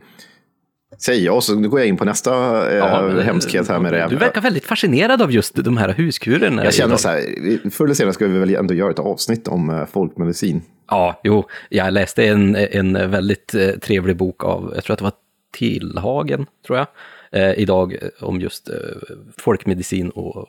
säga. Och så går jag in på nästa eh, Ja, hemskhet här med räv. Du verkar väldigt fascinerad av just de här huskurerna. Jag känner så här, förr eller senare ska vi väl ändå göra ett avsnitt om eh, folkmedicin. Ja, jo, jag läste en, en väldigt eh, trevlig bok av, jag tror att det var Tillhagen, tror jag, eh, idag eh, om just eh, folkmedicin och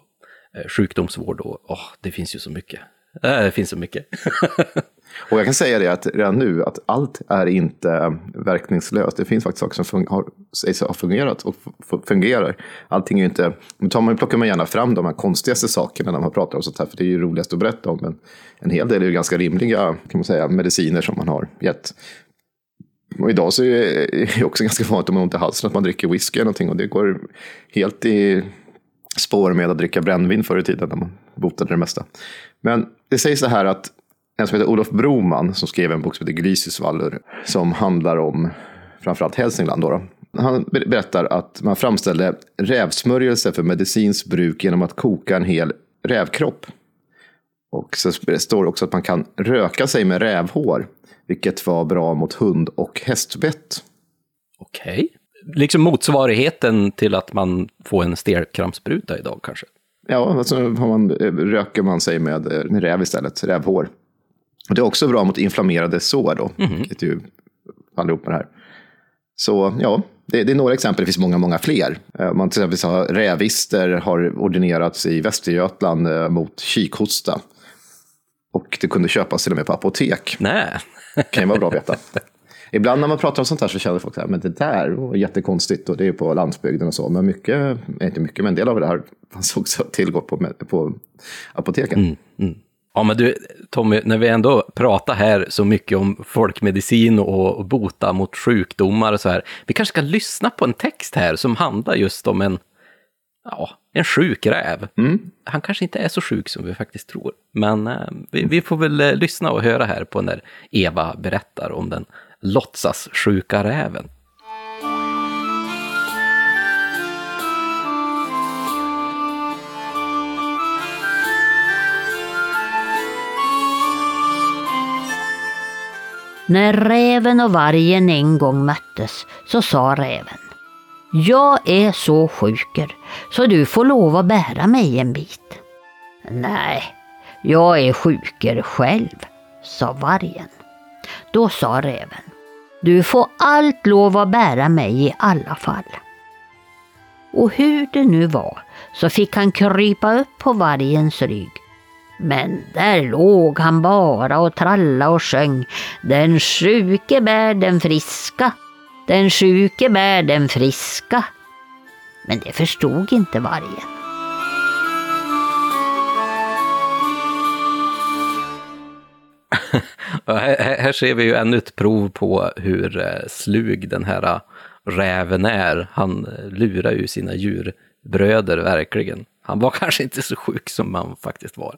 eh, sjukdomsvård. Och åh, det finns ju så mycket. Eh, det finns så mycket. Och jag kan säga det att redan nu att allt är inte verkningslöst. Det finns faktiskt saker som fun- har, sägs ha fungerat och f- fungerar. Allting är ju inte, nu tar man, plockar man gärna fram de här konstigaste sakerna när man pratar om sånt här, för det är ju roligast att berätta om. Men en hel del är ju ganska rimliga kan man säga, mediciner som man har gett. Och idag så är det också ganska vanligt om man har ont i halsen att man dricker whisky eller någonting och det går helt i spår med att dricka brännvin förr i tiden när man botade det mesta. Men det sägs så här att en som heter Olof Broman som skrev en bok som heter Grisisvallur som handlar om framförallt Hälsingland. Då då. Han ber- berättar att man framställde rävsmörjelse för medicinskt bruk genom att koka en hel rävkropp. Och så står det också att man kan röka sig med rävhår, vilket var bra mot hund och hästbett. Okej. Liksom motsvarigheten till att man får en stelkrampsspruta idag kanske. Ja, alltså har man, eh, röker man sig med, eh, med räv istället, rävhår. Och det är också bra mot inflammerade sår då, vilket ju faller ihop med det här. Så ja, det, det är några exempel, det finns många, många fler. Eh, Man till exempel har rävister har ordinerats i Västergötland eh, mot kikhosta. Och det kunde köpas till och med på apotek. Nej. kan ju vara bra att veta. Ibland när man pratar om sånt här så känner folk att det där var jättekonstigt och det är på landsbygden och så. Men mycket, inte mycket, men en del av det här fanns också att tillgå på, på apoteken. Ja, men du, Tommy, när vi ändå pratar här så mycket om folkmedicin och bota mot sjukdomar och så här, vi kanske ska lyssna på en text här som handlar just om en, ja, en sjuk räv. Han kanske inte är så sjuk som vi faktiskt tror, men eh, vi, vi får väl eh, lyssna och höra här på när Eva berättar om den låtsassjuka räven. När räven och vargen en gång möttes så sa räven. Jag är så sjuker så du får lov att bära mig en bit. Nej, jag är sjuker själv, sa vargen. Då sa räven. Du får allt lov att bära mig i alla fall. Och hur det nu var så fick han krypa upp på vargens rygg. Men där låg han bara och tralla och sjöng. Den sjuke bär den friska, den sjuke bär den friska. Men det förstod inte vargen. Här, här- ser vi ju ännu ett prov på hur eh, slug den här eh, räven är. Han eh, lurar ju sina djurbröder verkligen. Han var kanske inte så sjuk som han faktiskt var.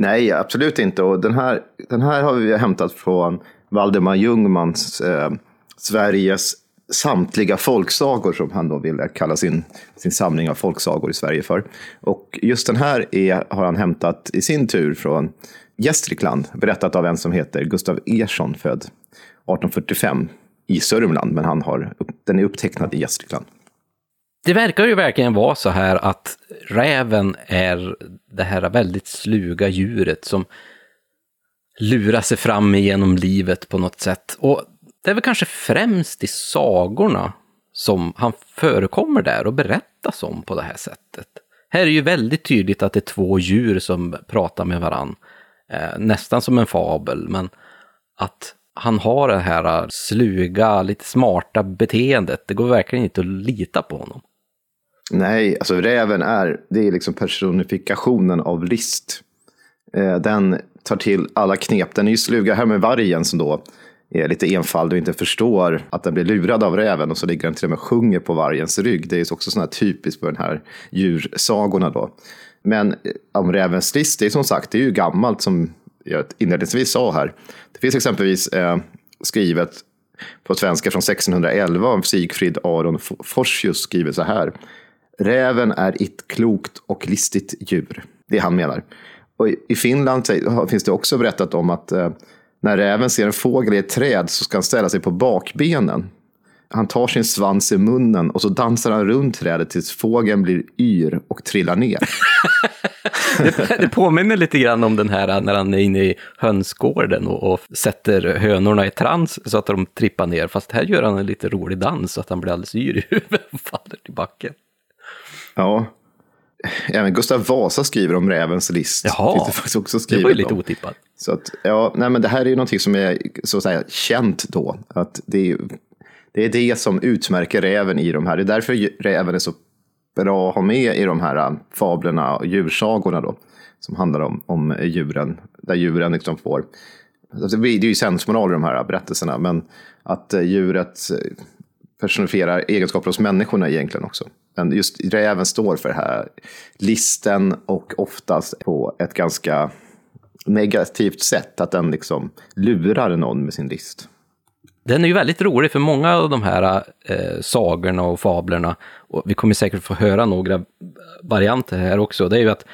Nej, absolut inte. Och den här, den här har vi hämtat från Valdemar Ljungmans eh, Sveriges samtliga folksagor som han då ville kalla sin, sin samling av folksagor i Sverige för. Och just den här är, har han hämtat i sin tur från Gästrikland, berättat av en som heter Gustav Ersson, född 1845 i Sörmland, men han har, den är upptecknad i Gästrikland. Det verkar ju verkligen vara så här att räven är det här väldigt sluga djuret som lurar sig fram genom livet på något sätt. Och det är väl kanske främst i sagorna som han förekommer där och berättas om på det här sättet. Här är ju väldigt tydligt att det är två djur som pratar med varann. Eh, nästan som en fabel, men att han har det här sluga, lite smarta beteendet. Det går verkligen inte att lita på honom. Nej, alltså räven är, det är liksom personifikationen av list. Eh, Den tar till alla knep. Den är ju sluga här med vargen som då är lite enfaldig och inte förstår att den blir lurad av räven och så ligger den till och med och sjunger på vargens rygg. Det är ju också sådana här typiskt för den här djursagorna då. Men eh, om rävens list, det är som sagt, det är ju gammalt som jag inledningsvis sa här. Det finns exempelvis eh, skrivet på svenska från 1611 av Sigfrid Aron Forsius skriver så här. Räven är ett klokt och listigt djur. Det han menar. Och i- Finland finns det också berättat om att eh, När räven ser en fågel i ett träd så ska han ställa sig på bakbenen. Han tar sin svans i munnen och så dansar han runt trädet tills fågeln blir yr och trillar ner. Det, det påminner lite grann om den här eh, när han är inne i hönsgården och, och sätter hönorna i trans så att de trippar ner. Fast här gör han en lite rolig dans så att han blir alldeles yr i huvudet och faller till backen. Ja. Även Gustav Vasa skriver om rävens list. Jaha, det faktiskt också Det var ju lite om. otippat. Så att, ja, nej, men det här är ju någonting som är så att säga känt då. Att det, är, det är det som utmärker räven i de här. Det är därför räven är så bra att ha med i de här äh, fablerna och djursagorna då. Som handlar om, om djuren, där djuren liksom får... Alltså det är ju sensmoral i de här berättelserna, men att eh, djuret personifierar egenskaper hos människorna egentligen också. Men just räven står för det här listen och oftast på ett ganska negativt sätt. Att den liksom lurar någon med sin list. Den är ju väldigt rolig för många av de här eh, sagorna och fablerna, och vi kommer säkert få höra några varianter här också, det är ju att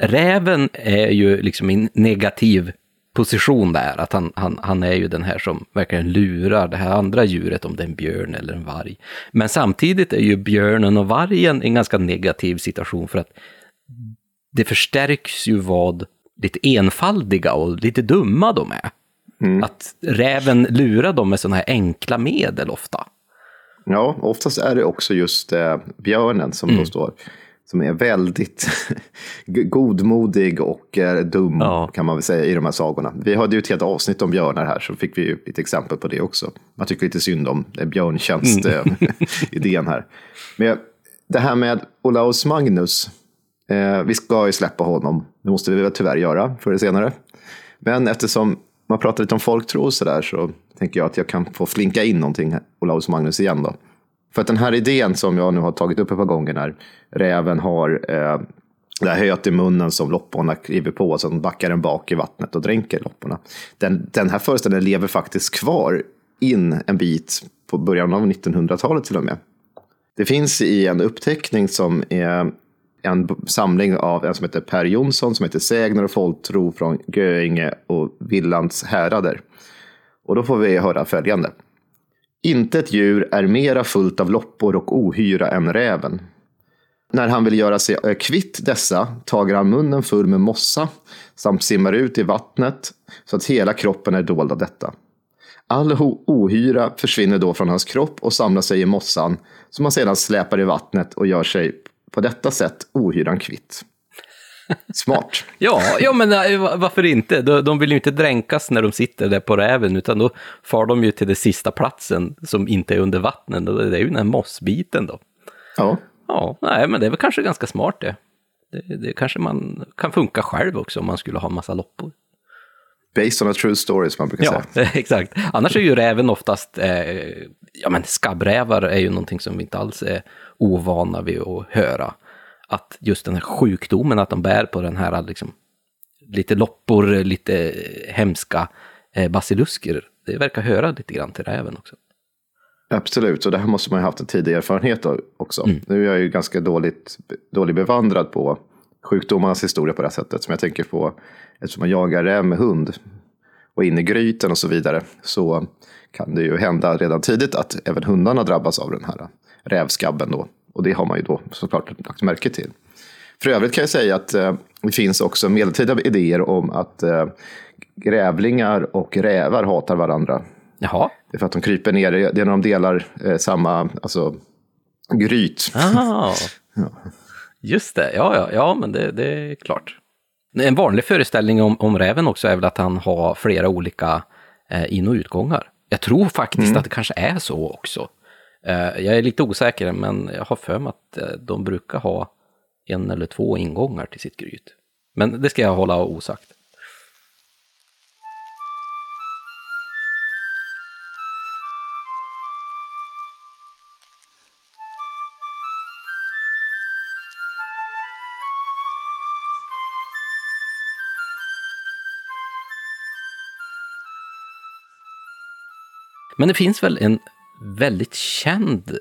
räven är ju liksom i en negativ position där, att han, han, han är ju den här som verkligen lurar det här andra djuret, om det är en björn eller en varg. Men samtidigt är ju björnen och vargen en ganska negativ situation för att det förstärks ju vad lite enfaldiga och lite dumma de är. Att räven lurar dem med sådana här enkla medel ofta. Ja, oftast är det också just eh, björnen som då står. Som är väldigt godmodig och eh, dum Ja. kan man väl säga i de här sagorna. Vi hade ju ett helt avsnitt om björnar här så fick vi ju lite exempel på det också. Man tycker lite synd om eh, björntjänst-idén här. Men det här med Olaus Magnus. Eh, vi ska ju släppa honom. Det måste vi väl tyvärr göra förr eller senare. Men eftersom man pratar lite om folktro och sådär så tänker jag att jag kan få flinka in någonting, Olaus Magnus igen då. För att den här idén som jag nu har tagit upp ett par gånger när räven har eh, det här höet i munnen som lopporna kliver på och sen backar den bak i vattnet och dränker lopporna. Den, den här föreställningen lever faktiskt kvar in en bit på början av 1900-talet till och med. Det finns i en uppteckning som är en samling av en som heter Per Jonsson som heter Sägner och folktro från Göinge och Villands härader. Och då får vi höra följande. Inte ett djur är mera fullt av loppor och ohyra än räven. När han vill göra sig eh, kvitt dessa tager han munnen full med mossa samt simmar ut i vattnet så att hela kroppen är dold av detta. All ohyra försvinner då från hans kropp och samlar sig i mossan som han sedan släpar i vattnet och gör sig på detta sätt ohyran kvitt. Smart. Ja, ja men eh, va- varför inte? De, vill ju inte dränkas när de sitter där på räven, utan då far de ju till den sista platsen som inte är under vattnet, och det är ju den här mossbiten då. Ja, Ja, nej, men det är väl kanske ganska smart det. Det, det kanske man kan funka själv också om man skulle ha en massa loppor. based on a true story som man brukar Ja, säga. exakt. Annars är ju räven oftast, eh, ja men skabbrävar är ju någonting som vi inte alls är ovana vid att höra. Att just den här sjukdomen, att de bär på den här liksom, lite loppor, lite hemska eh, basilusker, det verkar höra lite grann till räven också. Absolut, och det här måste man ju haft en tidig erfarenhet av också. Nu är jag ju ganska dåligt, dåligt bevandrad på sjukdomarnas historia på det här sättet. Som jag tänker på, eftersom man jagar räv med hund och in i gryten och så vidare, så kan det ju hända redan tidigt att även hundarna drabbas av den här rävskabben då. Och det har man ju då såklart lagt märke till. För övrigt kan jag säga att eh, det finns också medeltida idéer om att eh, grävlingar och rävar hatar varandra. Jaha, Det är för att de kryper ner, det är när de delar eh, samma alltså, gryt. ah. just det, ja, ja, ja, men det, det är klart. En vanlig föreställning om, om räven också är väl att han har flera olika eh, in och utgångar. Jag tror faktiskt att det kanske är så också. Eh, jag är lite osäker, men jag har för mig att eh, de brukar ha en eller två ingångar till sitt gryt. Men det ska jag hålla osagt. Men det finns väl en väldigt känd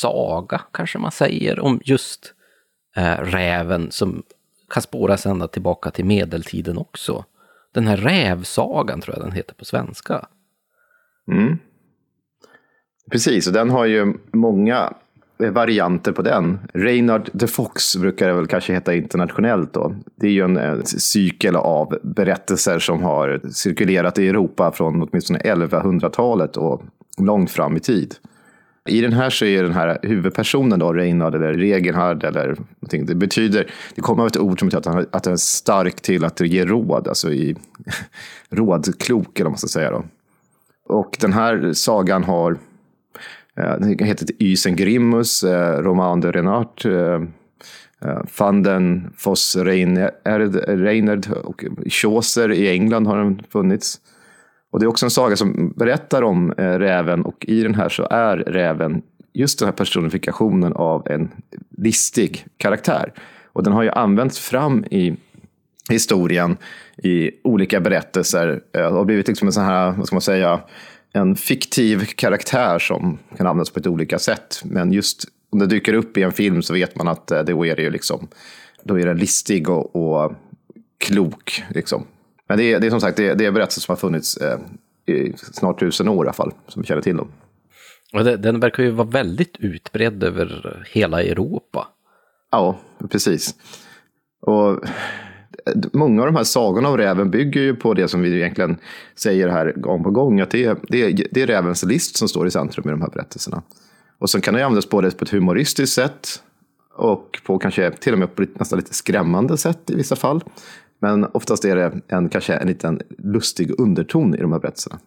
saga, kanske man säger, om just eh, räven som kan spåras ända tillbaka till medeltiden också. Den här rävsagan tror jag den heter på svenska. Mm. Precis, och den har ju många eh, varianter på den. Reynard the Fox brukar det väl kanske heta internationellt då. Det är ju en eh, en cykel av berättelser som har cirkulerat i Europa från åtminstone 1100-talet och långt fram i tid. I den här så är den här huvudpersonen då, Reinhard eller Regenhard eller någonting. Det betyder, det kommer av ett ord som betyder att han, att han är stark till att ge råd, alltså i rådklok eller vad man ska säga då. Och den här sagan har, eh, den heter Ysen Grimmus, eh, Roman de Renart, eh, eh, van den Foss Reinerd och Chaucer i England har den funnits. Och det är också en saga som berättar om eh, räven och i den här så är räven just den här personifikationen av en listig karaktär. Och den har ju använts fram i historien i olika berättelser eh, och blivit liksom en sån här, vad ska man säga, en fiktiv karaktär som kan användas på ett olika sätt. Men just om det dyker upp i en film så vet man att eh, då är det ju liksom, då är den listig och, och klok. Liksom. Men det är, det är som sagt det är, det är berättelser som har funnits eh, i snart tusen år i alla fall, som vi känner till dem. Och det, den verkar ju vara väldigt utbredd över hela Europa. Ja, precis. Och många av de här sagorna om räven bygger ju på det som vi egentligen säger här gång på gång, att det är, det är, det är rävens list som står i centrum i de här berättelserna. Och sen kan det användas både på ett humoristiskt sätt och på kanske till och med på ett nästan lite skrämmande sätt i vissa fall. Men oftast är det en, kanske en liten lustig underton i de här berättelserna.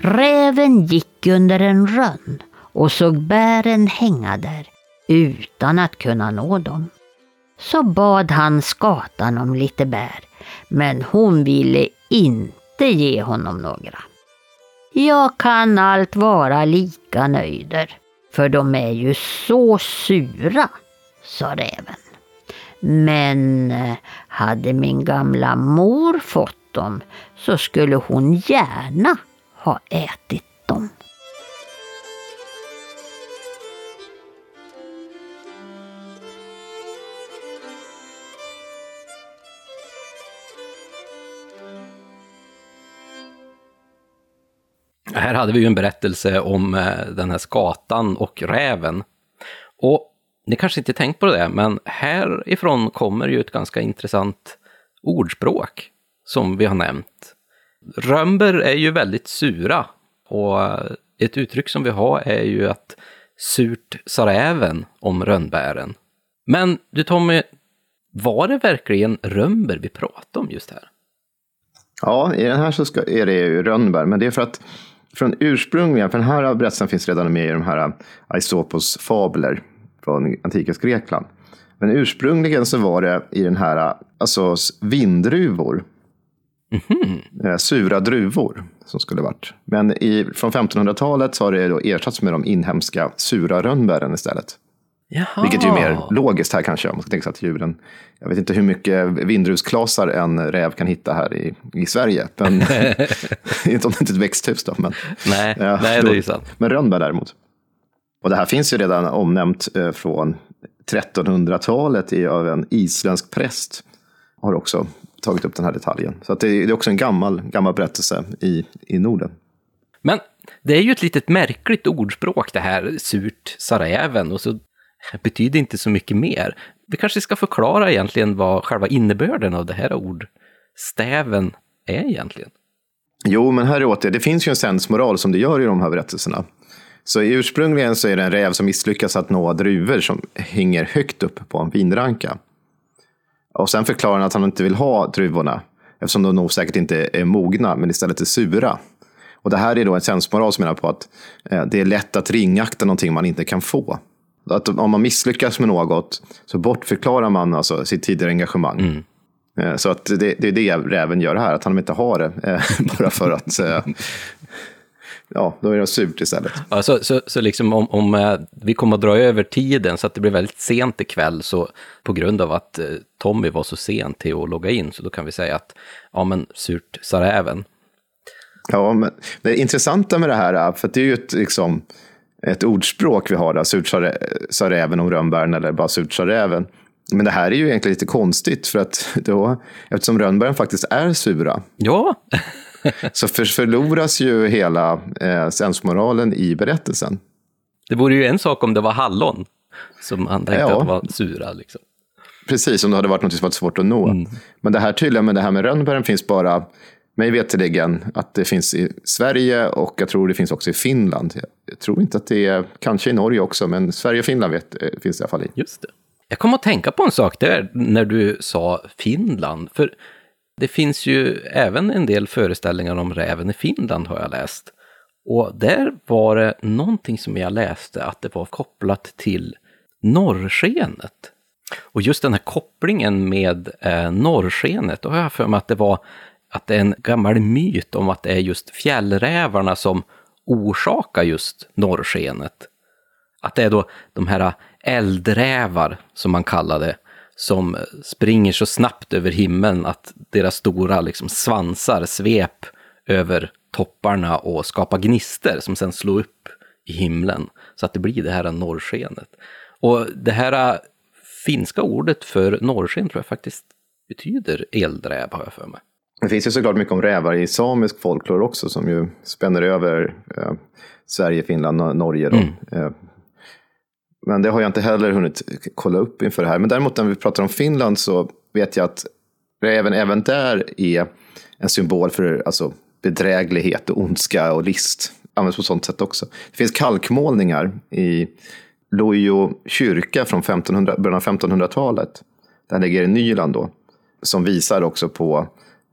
Räven gick under en rönn och såg bären hänga där utan att kunna nå dem. Så bad han skatan om lite bär, men hon ville inte ge honom några. Jag kan allt vara lika nöjder, för de är ju så sura, sa räven. Men eh, hade min gamla mor fått dem så skulle hon gärna ha ätit dem. Här hade vi ju en berättelse om eh, den här skatan och räven. Och ni kanske inte tänkt på det, men härifrån kommer ju ett ganska intressant ordspråk som vi har nämnt. Römber är ju väldigt sura och eh, ett uttryck som vi har är ju att surt sa räven om rönnbären. Men du Tommy, var det verkligen römber vi pratade om just här? Ja, i den här så ska, är det ju rönnbär, men det är för att från ursprungligen, för den här berättelsen finns redan med i de här Aisopos fabler från antikens Grekland. Men ursprungligen så var det i den här, alltså vindruvor. Mm-hmm. Sura druvor som skulle varit. Men i, från 1500-talet så har det då ersatts med de inhemska sura rönnbären istället. Jaha. Vilket är ju mer logiskt här kanske, om man ska tänka sig att djuren... Jag vet inte hur mycket vindrusklasar en räv kan hitta här i, i Sverige. Men, inte om det inte är ett växthus då. Men, nej, ja, nej, det är ju sant. Men rönnbär däremot. Och det här finns ju redan omnämnt eh, från 1300-talet av en isländsk präst. Har också tagit upp den här detaljen. Så att det, är också en gammal, gammal berättelse i, i Norden. Men det är ju ett litet märkligt ordspråk det här, surt sa räven, och så betyder inte så mycket mer. Vi kanske ska förklara egentligen vad själva innebörden av det här ordstäven är egentligen. Jo, men här åter, det finns ju en sensmoral som det gör i de här berättelserna. Så ursprungligen så är det en räv som misslyckas att nå druvor som hänger högt upp på en vinranka. Och sen förklarar han att han inte vill ha druvorna, eftersom de nog säkert inte är mogna, men istället är sura. Och det här är då en sensmoral som menar på att eh, det är lätt att ringakta någonting man inte kan få. Att om man misslyckas med något så bortförklarar man alltså sitt tidigare engagemang. Mm. Eh, så att det, det, är det räven gör här, att han inte har det. Eh, bara för att, eh, ja, då är det surt istället. Ja, så, så, så liksom om, om vi kommer att dra över tiden så att det blir väldigt sent ikväll, så på grund av att Tommy var så sent till att logga in, så då kan vi säga att, ja men surt sa räven. Ja, men det intressanta med det här, för det är ju ett liksom, ett ordspråk vi har, där, surt sa rä- sa räven om rönnbären eller bara surt sa räven. Men det här är ju egentligen lite konstigt för att då, eftersom rönnbären faktiskt är sura, Ja, så för, förloras ju hela eh, sensmoralen i berättelsen. det vore ju en sak om det var hallon som han tänkte Ja. att var sura. Liksom. Precis, om det hade varit något som var svårt att nå. Men det här tydligen med det här med rönnbären finns bara, mig veterligen, att det finns i Sverige och jag tror det finns också i Finland. Jag tror inte att det är, kanske i Norge också, men Sverige och Finland vet, eh, finns det i alla fall i. Just det. Jag kom att tänka på en sak där när du sa Finland. För det finns ju även en del föreställningar om räven i Finland har jag läst. Och där var det någonting som jag läste att det var kopplat till norrskenet. Och just den här kopplingen med eh, norrskenet, då har jag för mig att det var att det är en gammal myt om att det är just fjällrävarna som orsakar just norrskenet. Att det är då de här eldrävar, som man kallar det, som springer så snabbt över himlen att deras stora liksom, svansar svep över topparna och skapar gnister som sen slår upp i himlen. Så att det blir det här norrskenet. Och det här finska ordet för norrsken tror jag faktiskt betyder eldräv, har jag för mig. Det finns ju såklart mycket om rävar i samisk folklore också, som ju spänner över eh, Sverige, Finland Norge. Då. Eh, men det har jag inte heller hunnit kolla upp inför det här. Men däremot när vi pratar om Finland så vet jag att räven även där är en symbol för alltså, bedräglighet och ondska och list. Används på sånt sätt också. Det finns kalkmålningar i Lojo kyrka från 1500, början av 1500-talet. Den ligger i Nyland då. Som visar också på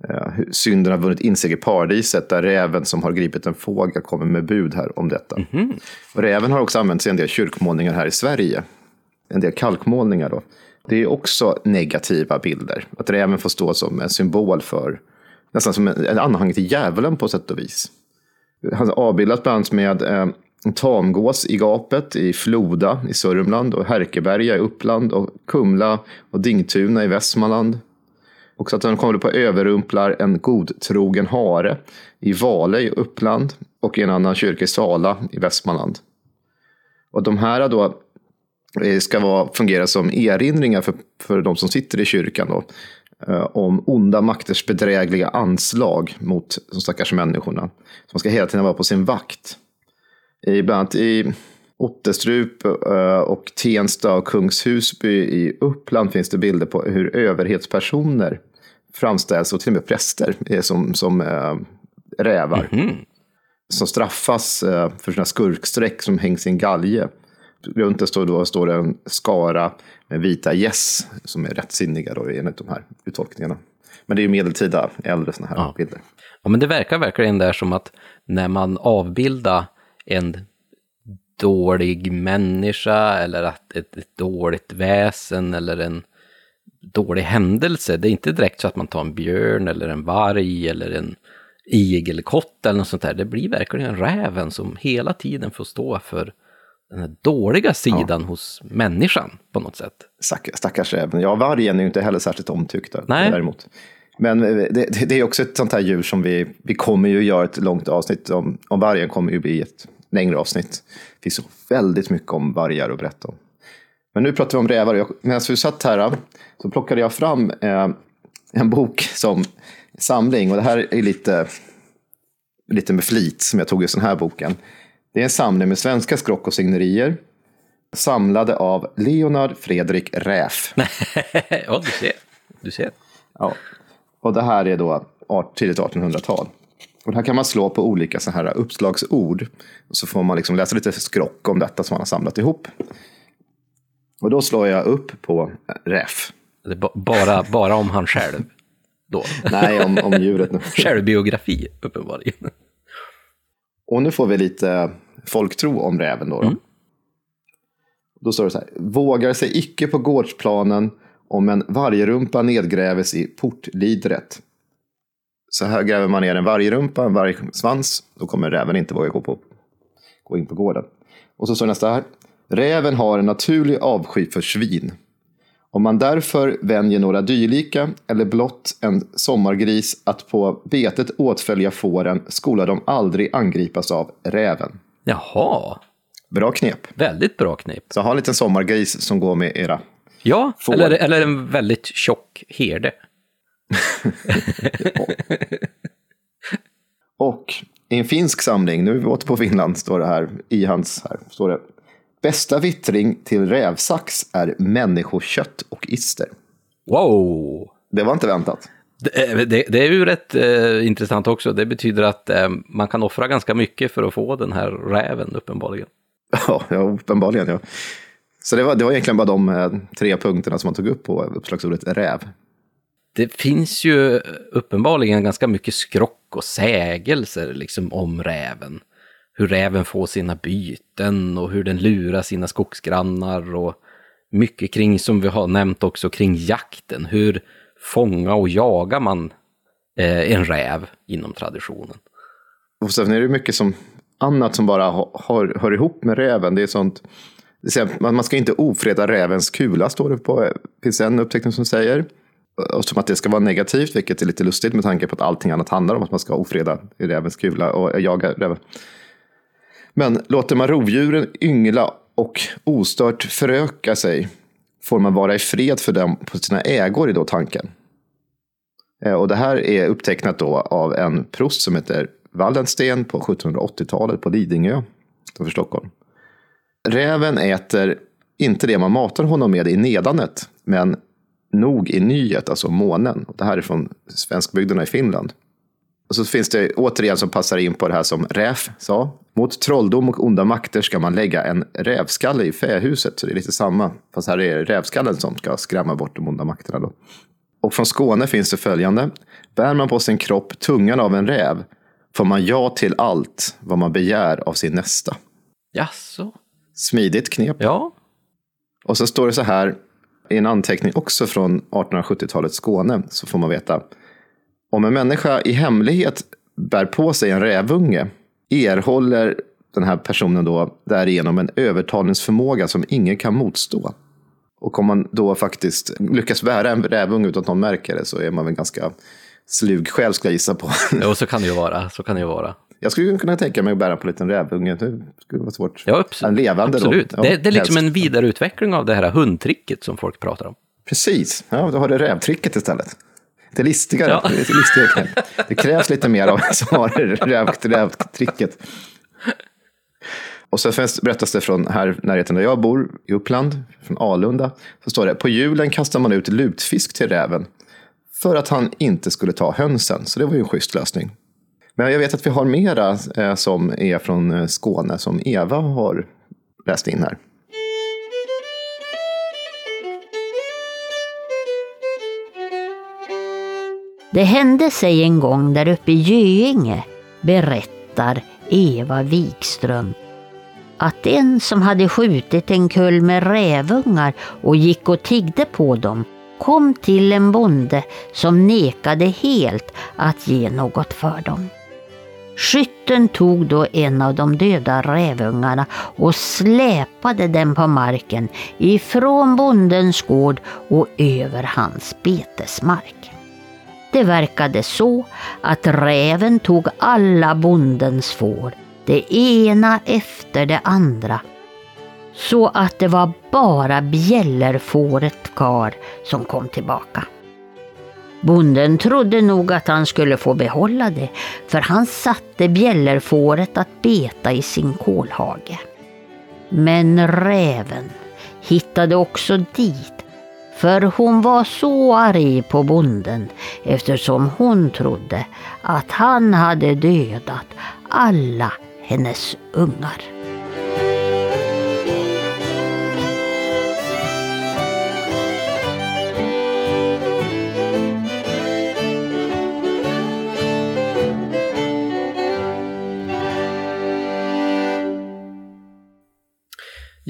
eh, synden har vunnit insteg i paradiset. Där räven som har gripit en fågel kommer med bud här om detta. Och räven har också använts i en del kyrkmålningar här i Sverige. En del kalkmålningar då. Det är också negativa bilder. Att räven får stå som en symbol för, nästan som en, en anhang till djävulen på sätt och vis. Han avbildas bland annat med eh, tamgås i gapet i Floda i Sörmland och Härkeberga i Uppland och Kumla och Dingtuna i Västmanland. Och så att du kommer på överrumplar en godtrogen hare i Vale i Uppland och i en annan kyrka i Sala i Västmanland. Och de här då eh, ska vara, fungera som erinringar för, för de som sitter i kyrkan då, eh, om onda makters bedrägliga anslag mot de stackars människorna. Så man ska hela tiden vara på sin vakt. I, bland annat i Ottestrup eh, och Tensta och Kungshusby i Uppland finns det bilder på hur överhetspersoner framställs och till och med präster är som, som eh, rävar. Som straffas eh, för sina skurksträck som hängs i en galge. Runt det står, då, står det en skara med vita gäss som är rättsinniga då, enligt de här uttolkningarna. Men det är ju medeltida, äldre sådana här Ja. bilder. Ja, men det verkar verkligen där som att när man avbildar en dålig människa eller att ett, ett dåligt väsen eller en dålig händelse, det är inte direkt så att man tar en björn eller en varg eller en igelkott eller något sånt där. Det blir verkligen räven som hela tiden får stå för den här dåliga sidan hos människan på något sätt. Stack, stackars räven. Ja, vargen är ju inte heller särskilt omtyckt Nej. däremot. Men eh, det, det, det är också ett sånt här djur som vi, vi kommer ju göra ett långt avsnitt om. Om vargen kommer ju bli ett längre avsnitt. Det finns så väldigt mycket om vargar att berätta om. Men nu pratar vi om rävar. Jag- Medan vi satt här så plockade jag fram eh, en bok som samling. Och det här är lite, lite med flit som jag tog i den här boken. Det är en samling med svenska skrock och signerier. Samlade av Leonard Fredrik Räf. ja, du ser. Du ser. Ja. Och det här är då art- tidigt 1800-tal. Och här kan man slå på olika så här uppslagsord. Och så får man liksom läsa lite skrock om detta som man har samlat ihop. Och då slår jag upp på Räf. Bara, bara om han själv då. Nej, om, om djuret nu. Självbiografi, uppenbarligen. Och nu får vi lite folktro om räven då. då. Då står det så här. Vågar sig icke på gårdsplanen om en vargrumpa nedgräves i portlidret. Så här gräver man ner en vargrumpa, en vargsvans. Då kommer räven inte våga gå, på, gå in på gården. Och så står nästa här. Räven har en naturlig avsky för svin. Om man därför vänjer några dylika eller blott en sommargris att på betet åtfölja fåren skola de aldrig angripas av räven. Jaha. Bra knep. Väldigt bra knep. Så ha en liten sommargris som går med era. Ja, Får. eller, eller en väldigt tjock herde. Och i en finsk samling, nu är vi åter på Finland, står det här i hans här, står det. Bästa vittring till rävsax är människokött och ister. Wow! Det var inte väntat. Det, det, det är ju rätt eh, intressant också. Det betyder att eh, man kan offra ganska mycket för att få den här räven uppenbarligen. Ja, ja uppenbarligen. Ja. Så det var, det var egentligen bara de eh, tre punkterna som man tog upp på uppslagsordet räv. Det finns ju uppenbarligen ganska mycket skrock och sägelser liksom om räven. Hur räven får sina byten och hur den lurar sina skogsgrannar och mycket kring, som vi har nämnt också, kring jakten. Hur fånga och jagar man eh, en räv inom traditionen. Och sen är det mycket som annat som bara hör, hör ihop med räven. Det är sånt, det är, man, ska inte ofreda rävens kula, står det på. Finns en uppteckning som säger. Och som att det ska vara negativt, vilket är lite lustigt med tanke på att allting annat handlar om att man ska ofreda rävens kula och jaga räven. Men låter man rovdjuren yngla och ostört föröka sig får man vara i fred för dem på sina ägor, i då tanken. Eh, och det här är upptecknat då av en prost som heter Wallensten på 1780-talet på Lidingö, utanför Stockholm. Räven äter inte det man matar honom med i nedanet, men nog i nyet, alltså månen. Det här är från svenskbygderna i Finland. Och så finns det återigen som passar in på det här som Räf sa. Mot trolldom och onda makter ska man lägga en rävskalle i fähuset. Så det är lite samma, fast här är det rävskallen som ska skrämma bort de onda makterna. Då. Och från Skåne finns det följande. Bär man på sin kropp tungan av en räv får man ja till allt vad man begär av sin nästa. Jaså? Smidigt knep. Ja. Och så står det så här i en anteckning också från 1870-talets Skåne så får man veta. Om en människa i hemlighet bär på sig en rävunge erhåller den här personen då därigenom en övertalningsförmåga som ingen kan motstå. Och om man då faktiskt lyckas bära en rävunge utan att någon märker det så är man väl ganska slug själv skulle jag gissa på. Jo, så kan det ju vara. Så kan det ju vara. Jag skulle kunna tänka mig att bära på en liten rävunge. Det skulle vara svårt. Ja, en levande absolut. Ja, det, det är liksom helst. en vidareutveckling av det här hundtricket som folk pratar om. Precis, ja, då har du rävtricket istället. Det är listigare. Ja. Det, är listigare. det krävs lite mer av som har räv, rävtricket. Och så finns, berättas det från här närheten där jag bor, i Uppland, från Alunda. Så står det, på julen kastar man ut lutfisk till räven. För att han inte skulle ta hönsen. Så det var ju en schysst lösning. Men jag vet att vi har mera eh, som är från eh, Skåne som Eva har läst in här. Det hände sig en gång där uppe i Göinge, berättar Eva Wikström, att en som hade skjutit en kull med rävungar och gick och tiggde på dem kom till en bonde som nekade helt att ge något för dem. Skytten tog då en av de döda rävungarna och släpade den på marken ifrån bondens gård och över hans betesmark. Det verkade så att räven tog alla bondens får, det ena efter det andra. Så att det var bara bjällerfåret kvar som kom tillbaka. Bonden trodde nog att han skulle få behålla det, för han satte bjällerfåret att beta i sin kolhage. Men räven hittade också dit för hon var så arg på bonden eftersom hon trodde att han hade dödat alla hennes ungar.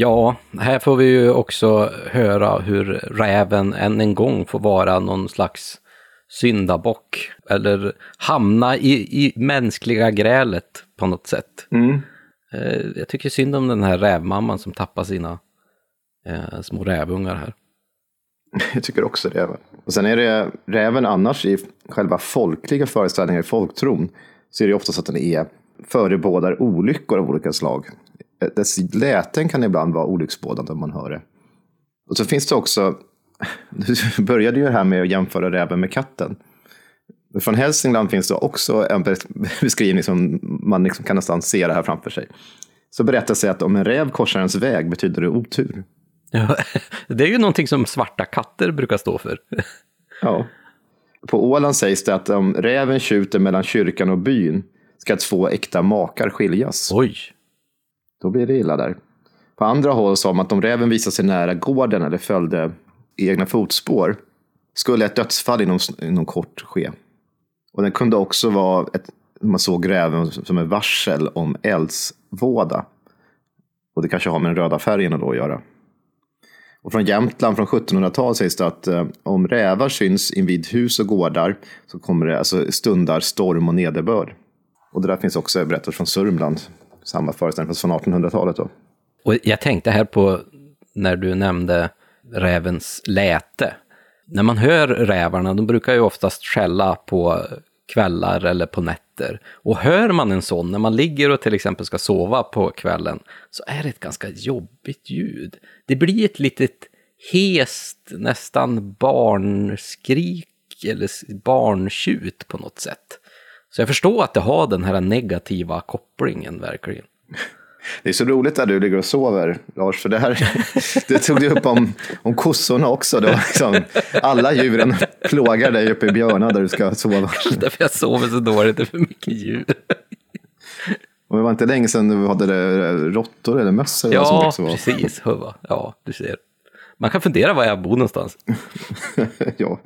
Ja, här får vi ju också höra hur räven än en gång får vara någon slags syndabock eller hamna i, i mänskliga grälet på något sätt. Eh, Jag tycker synd om den här rävmamman som tappar sina eh, små rävungar här. Jag tycker också det. Och sen är det räven annars i själva folkliga föreställningar i folktron. Så är det oftast att den är förebådar olyckor av olika slag. Eh, dess läten kan ibland vara olycksbådande om man hör det. Och så finns det också, du började ju här med att jämföra räven med katten. Från Hälsingland finns det också en beskrivning som man liksom kan nästan se det här framför sig. Så berättas det att om en räv korsar ens väg betyder det otur. Ja, det är ju någonting som svarta katter brukar stå för. Ja. På Åland sägs det att om räven tjuter mellan kyrkan och byn ska två äkta makar skiljas. Oj. Då blir det illa där. På andra håll sa man att om räven visade sig nära gården eller följde egna fotspår skulle ett dödsfall inom, inom kort ske. Och den kunde också vara, ett, man såg räven som ett varsel om eldsvåda. Och det kanske har med den röda färgen då att göra. Och från Jämtland från 1700-talet sägs det att eh, om rävar syns invid hus och gårdar så kommer det alltså stundar storm och nederbörd. Och det där finns också berättat från Sörmland, samma föreställning fast från 1800-talet då. Och jag tänkte här på när du nämnde rävens läte. När man hör rävarna, de brukar ju oftast skälla på kvällar eller på nätter. Och hör man en sån när man ligger och till exempel ska sova på kvällen så är det ett ganska jobbigt ljud. Det blir ett litet hest, nästan barnskrik eller barntjut på något sätt. Så jag förstår att det har den här negativa kopplingen verkligen. Det är så roligt där du ligger och sover, Lars, för det här det tog du upp om, om kossorna också. Det var liksom, alla djuren plågar dig uppe i Björna där du ska sova. Därför jag sover så dåligt, det är för mycket djur. Och det var inte länge sedan du hade råttor eller möss. Eller ja, som precis. Huva. Ja, du ser. Man kan fundera var jag bor någonstans. ja.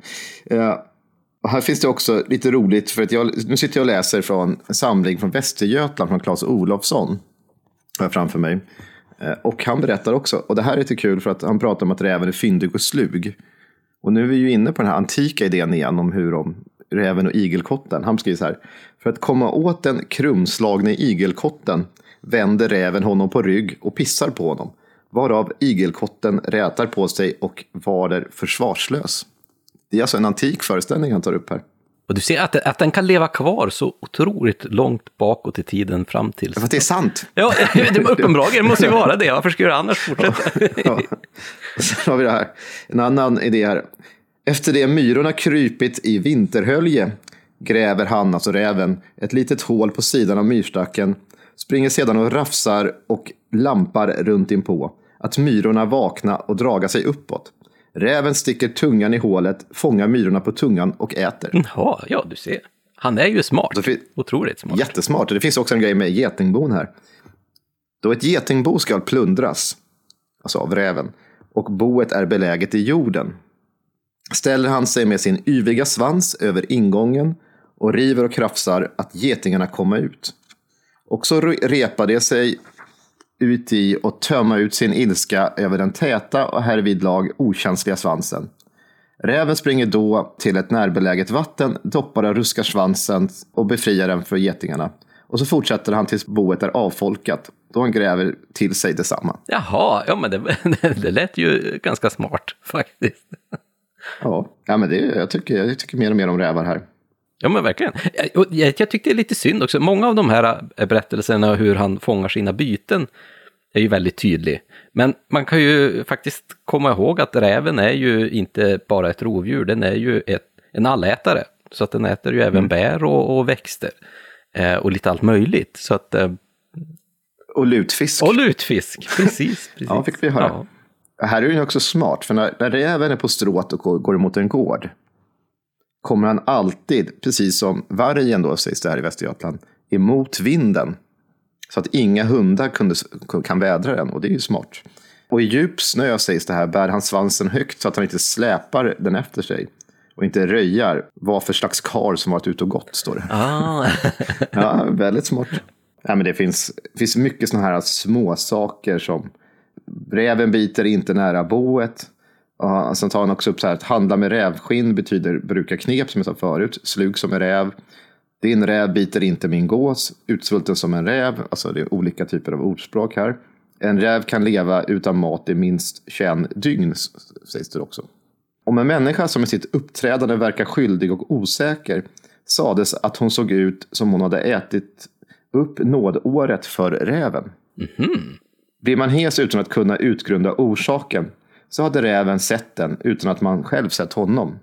Och här finns det också lite roligt, för att jag, nu sitter jag och läser från en samling från Västergötland från Claes Olofsson. Har jag framför mig. Eh, och han berättar också, och det här är lite kul för att han pratar om att räven är fyndig och slug. Och nu är vi ju inne på den här antika idén igen om hur om räven och igelkotten. Han skriver så här. För att komma åt den krumslagne igelkotten vänder räven honom på rygg och pissar på honom. Varav igelkotten rätar på sig och varer försvarslös. Det är alltså en antik föreställning han tar upp här. Och du ser att, att den kan leva kvar så otroligt långt bakåt i tiden fram till... För att det är sant. Ja, det uppenbarligen måste ju vara det. Varför skulle jag annars fortsätta? Ja. Sen har vi det här. En annan idé här. Efter det myrorna krypit i vinterhölje gräver han, alltså räven, ett litet hål på sidan av myrstacken, springer sedan och rafsar och lampar runt inpå. Att myrorna vakna och draga sig uppåt. Räven sticker tungan i hålet, fångar myrorna på tungan och äter. Ja, ja, du ser. Han är ju smart. Otroligt smart. Jättesmart. Det finns också en grej med getingbon här. Då ett getingbo ska plundras, alltså av räven, och boet är beläget i jorden, ställer han sig med sin yviga svans över ingången och river och krafsar att getingarna komma ut. Och så re- repar det sig ut i och tömma ut sin ilska över den täta och härvidlag okänsliga svansen. Räven springer då till ett närbeläget vatten, doppar och ruskar svansen och befriar den för getingarna. Och så fortsätter han tills boet är avfolkat, då han gräver till sig detsamma. Jaha, ja men det, det lät ju ganska smart faktiskt. Ja, ja men det, jag, tycker, jag tycker mer och mer om rävar här. Ja men verkligen. Jag, jag, jag tyckte det är lite synd också. Många av de här eh, berättelserna hur han fångar sina byten är ju väldigt tydlig. Men man kan ju faktiskt komma ihåg att räven är ju inte bara ett rovdjur, den är ju ett, en allätare. Så att den äter ju även bär och, och växter. Eh, och lite allt möjligt. Så att, eh, Och lutfisk. och lutfisk, precis. precis. Ja, fick vi höra. Här är den också smart, för när, när räven är på stråt och går- går emot en gård kommer han alltid, precis som vargen då sägs det här i Västergötland, emot vinden. Så att inga hundar kunde, kan vädra den och det är ju smart. Och i djup snö sägs det här bär han svansen högt så att han inte släpar den efter sig. Och inte röjar vad för slags kar som varit ute och gått, står det. Ah, Ja, väldigt smart. Ja, men det finns, finns mycket sådana här små saker som räven biter inte nära boet. Och sen tar han också upp så här att handla med rävskinn betyder bruka knep som jag sa förut. Slug som en räv. Din räv biter inte min gås. Utsvulten som en räv. Alltså det är olika typer av ordspråk här. En räv kan leva utan mat i minst 21 dygn, sägs det också. Om en människa som i sitt uppträdande verkar skyldig och osäker sades att hon såg ut som hon hade ätit upp nådåret för räven. Blir man hes utan att kunna utgrunda orsaken så hade räven sett den utan att man själv sett honom.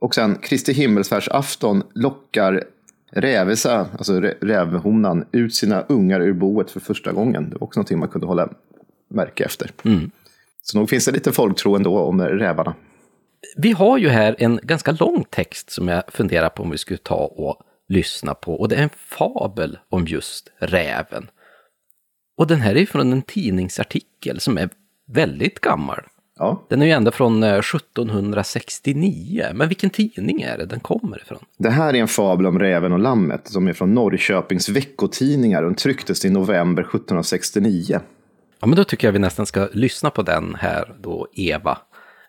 Och sen Kristi himmelsfärdsafton lockar Rävesa, alltså rävhonan, ut sina ungar ur boet för första gången. Det var också någonting man kunde hålla märke efter. Mm. Så nog finns det lite folktro ändå om rävarna. Vi har ju här en ganska lång text som jag funderar på om vi skulle ta och lyssna på. Och det är en fabel om just räven. Och den här är från en tidningsartikel som är väldigt gammal. Ja. Den är ju ända från 1769. Eh, Men vilken tidning är det den kommer ifrån? Det här är en fabel om räven och lammet som är från Norrköpings veckotidningar och trycktes i november 1769. Ja, men då tycker jag vi nästan ska lyssna på den här då Eva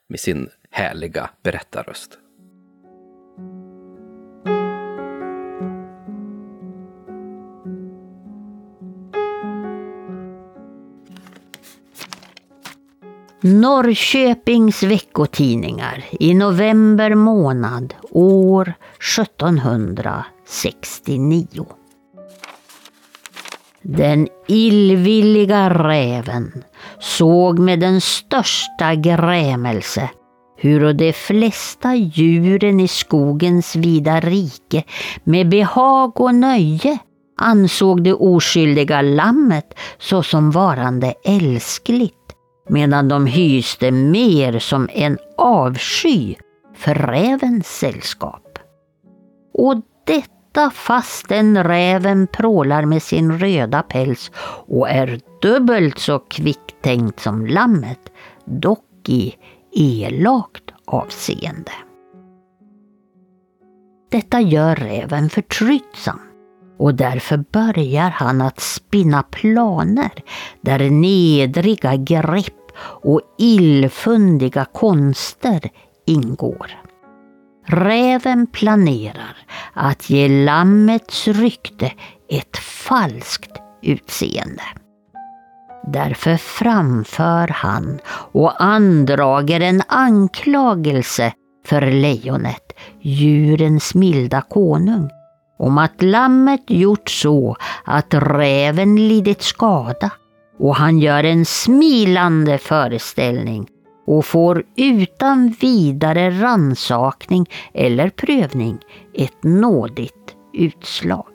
med sin härliga berättarröst. Norrköpings veckotidningar i november månad år 1769. Den illvilliga räven såg med den största grämelse hur de flesta djuren i skogens vida rike med behag och nöje ansåg det oskyldiga lammet såsom varande älskligt medan de hyste mer som en avsky för rävens sällskap. Och detta fastän räven prålar med sin röda päls och är dubbelt så kvicktänkt som lammet, dock i elakt avseende. Detta gör räven förtrytsam och därför börjar han att spinna planer där nedriga grepp och illfundiga konster ingår. Räven planerar att ge lammets rykte ett falskt utseende. Därför framför han och andrager en anklagelse för lejonet, djurens milda konung, om att lammet gjort så att räven lidit skada och han gör en smilande föreställning och får utan vidare ransakning eller prövning ett nådigt utslag.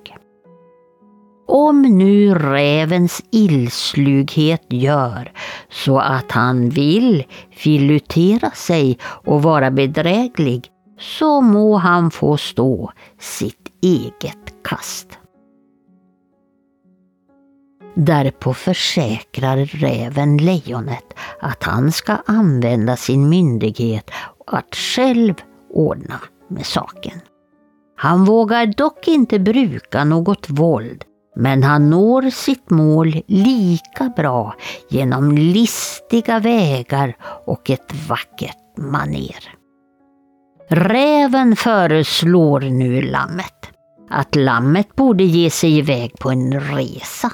Om nu rävens illslughet gör så att han vill filutera sig och vara bedräglig, så må han få stå sitt eget kast. Därpå försäkrar räven lejonet att han ska använda sin myndighet att själv ordna med saken. Han vågar dock inte bruka något våld men han når sitt mål lika bra genom listiga vägar och ett vackert maner. Räven föreslår nu lammet att lammet borde ge sig iväg på en resa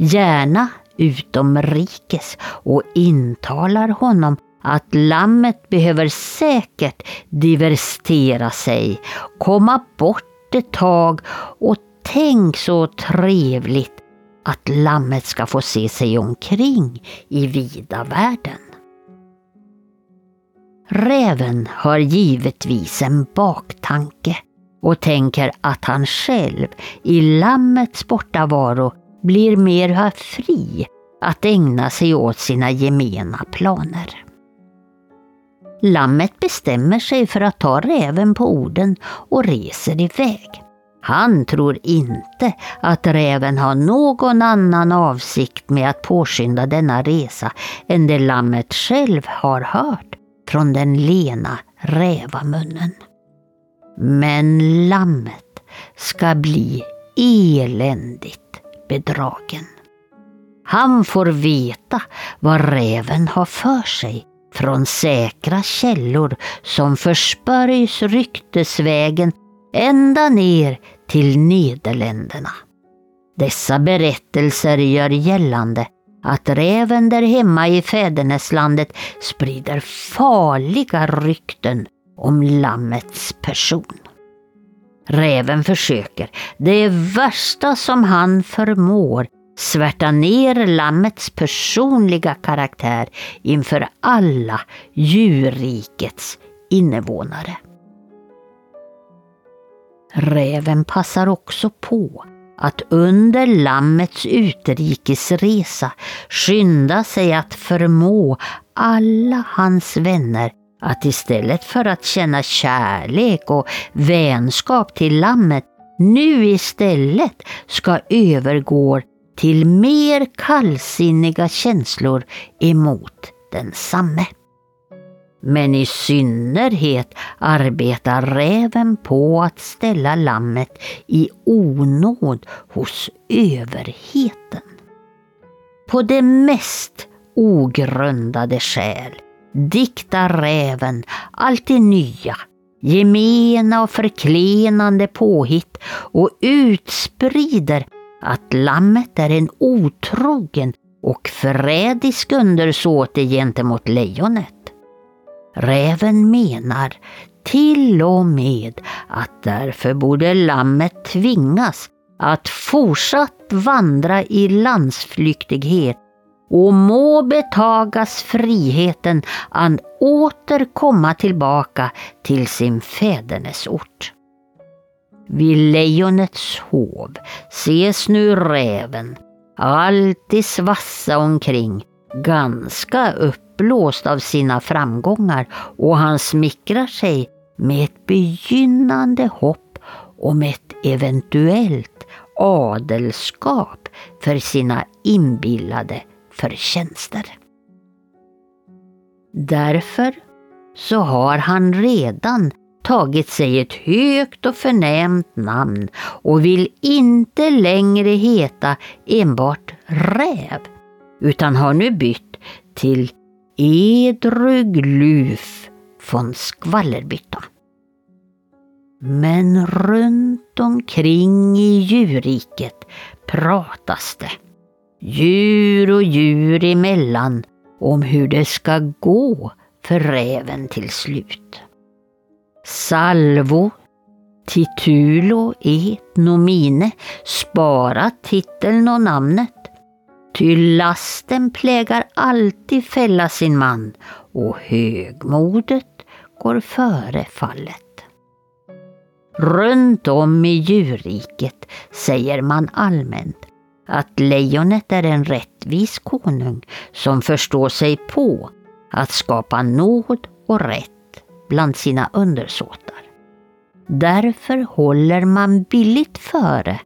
gärna utomrikes och intalar honom att lammet behöver säkert diversitera sig, komma bort ett tag och tänk så trevligt att lammet ska få se sig omkring i vida världen. Räven har givetvis en baktanke och tänker att han själv i lammets bortavaro blir mer fri att ägna sig åt sina gemena planer. Lammet bestämmer sig för att ta räven på orden och reser iväg. Han tror inte att räven har någon annan avsikt med att påskynda denna resa än det lammet själv har hört från den lena rävamunnen. Men lammet ska bli eländigt bedragen. Han får veta vad räven har för sig från säkra källor som förspörjs ryktesvägen ända ner till Nederländerna. Dessa berättelser gör gällande att räven där hemma i fäderneslandet sprider farliga rykten om lammets person. Räven försöker, det värsta som han förmår, svärta ner lammets personliga karaktär inför alla djurrikets invånare. Räven passar också på att under lammets utrikesresa skynda sig att förmå alla hans vänner att istället för att känna kärlek och vänskap till lammet nu istället ska övergå till mer kallsinniga känslor emot densamme. Men i synnerhet arbetar räven på att ställa lammet i onåd hos överheten. På det mest ogrundade skäl diktar räven alltid nya, gemena och förklenande påhitt och utsprider att lammet är en otrogen och förrädisk undersåte gentemot lejonet. Räven menar till och med att därför borde lammet tvingas att fortsatt vandra i landsflyktighet och må betagas friheten att åter komma tillbaka till sin fädernesort. Vid lejonets hov ses nu räven alltid svassa omkring, ganska uppblåst av sina framgångar och han smickrar sig med ett begynnande hopp om ett eventuellt adelskap för sina inbillade förtjänster. Därför så har han redan tagit sig ett högt och förnämt namn och vill inte längre heta enbart räv, utan har nu bytt till Edrugluf von Skvallerbytta. Men runt omkring i djurriket pratas det, djur och djur emellan, om hur det ska gå för räven till slut. Salvo titulo et nomine spara titeln och namnet. Ty lasten plägar alltid fälla sin man och högmodet går före fallet. Runt om i djurriket säger man allmänt att lejonet är en rättvis konung som förstår sig på att skapa nåd och rätt bland sina undersåtar. Därför håller man billigt före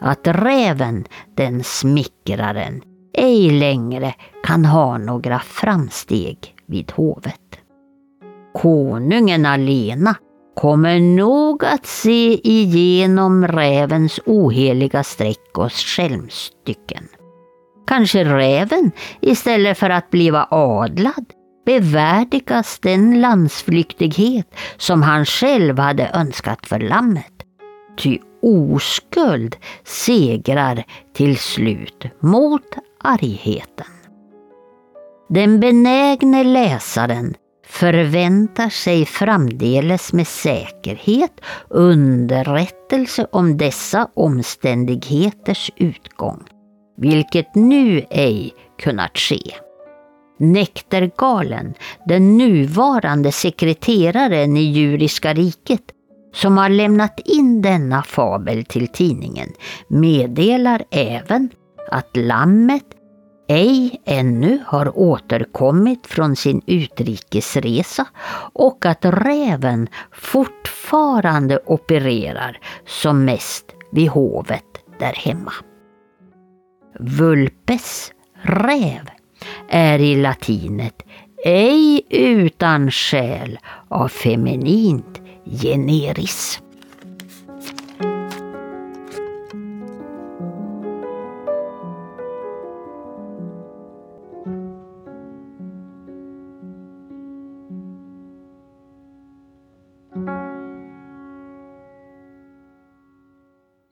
att räven, den smickraren, ej längre kan ha några framsteg vid hovet. Konungen alena kommer nog att se igenom rävens oheliga streck och skälmstycken. Kanske räven istället för att bliva adlad bevärdigas den landsflyktighet som han själv hade önskat för lammet. Ty oskuld segrar till slut mot argheten. Den benägne läsaren förväntar sig framdeles med säkerhet underrättelse om dessa omständigheters utgång, vilket nu ej kunnat ske. Nektergalen, den nuvarande sekreteraren i Djuriska riket, som har lämnat in denna fabel till tidningen, meddelar även att lammet ej ännu har återkommit från sin utrikesresa och att räven fortfarande opererar som mest vid hovet där hemma. Vulpes räv är i latinet ej utan skäl av feminint generis.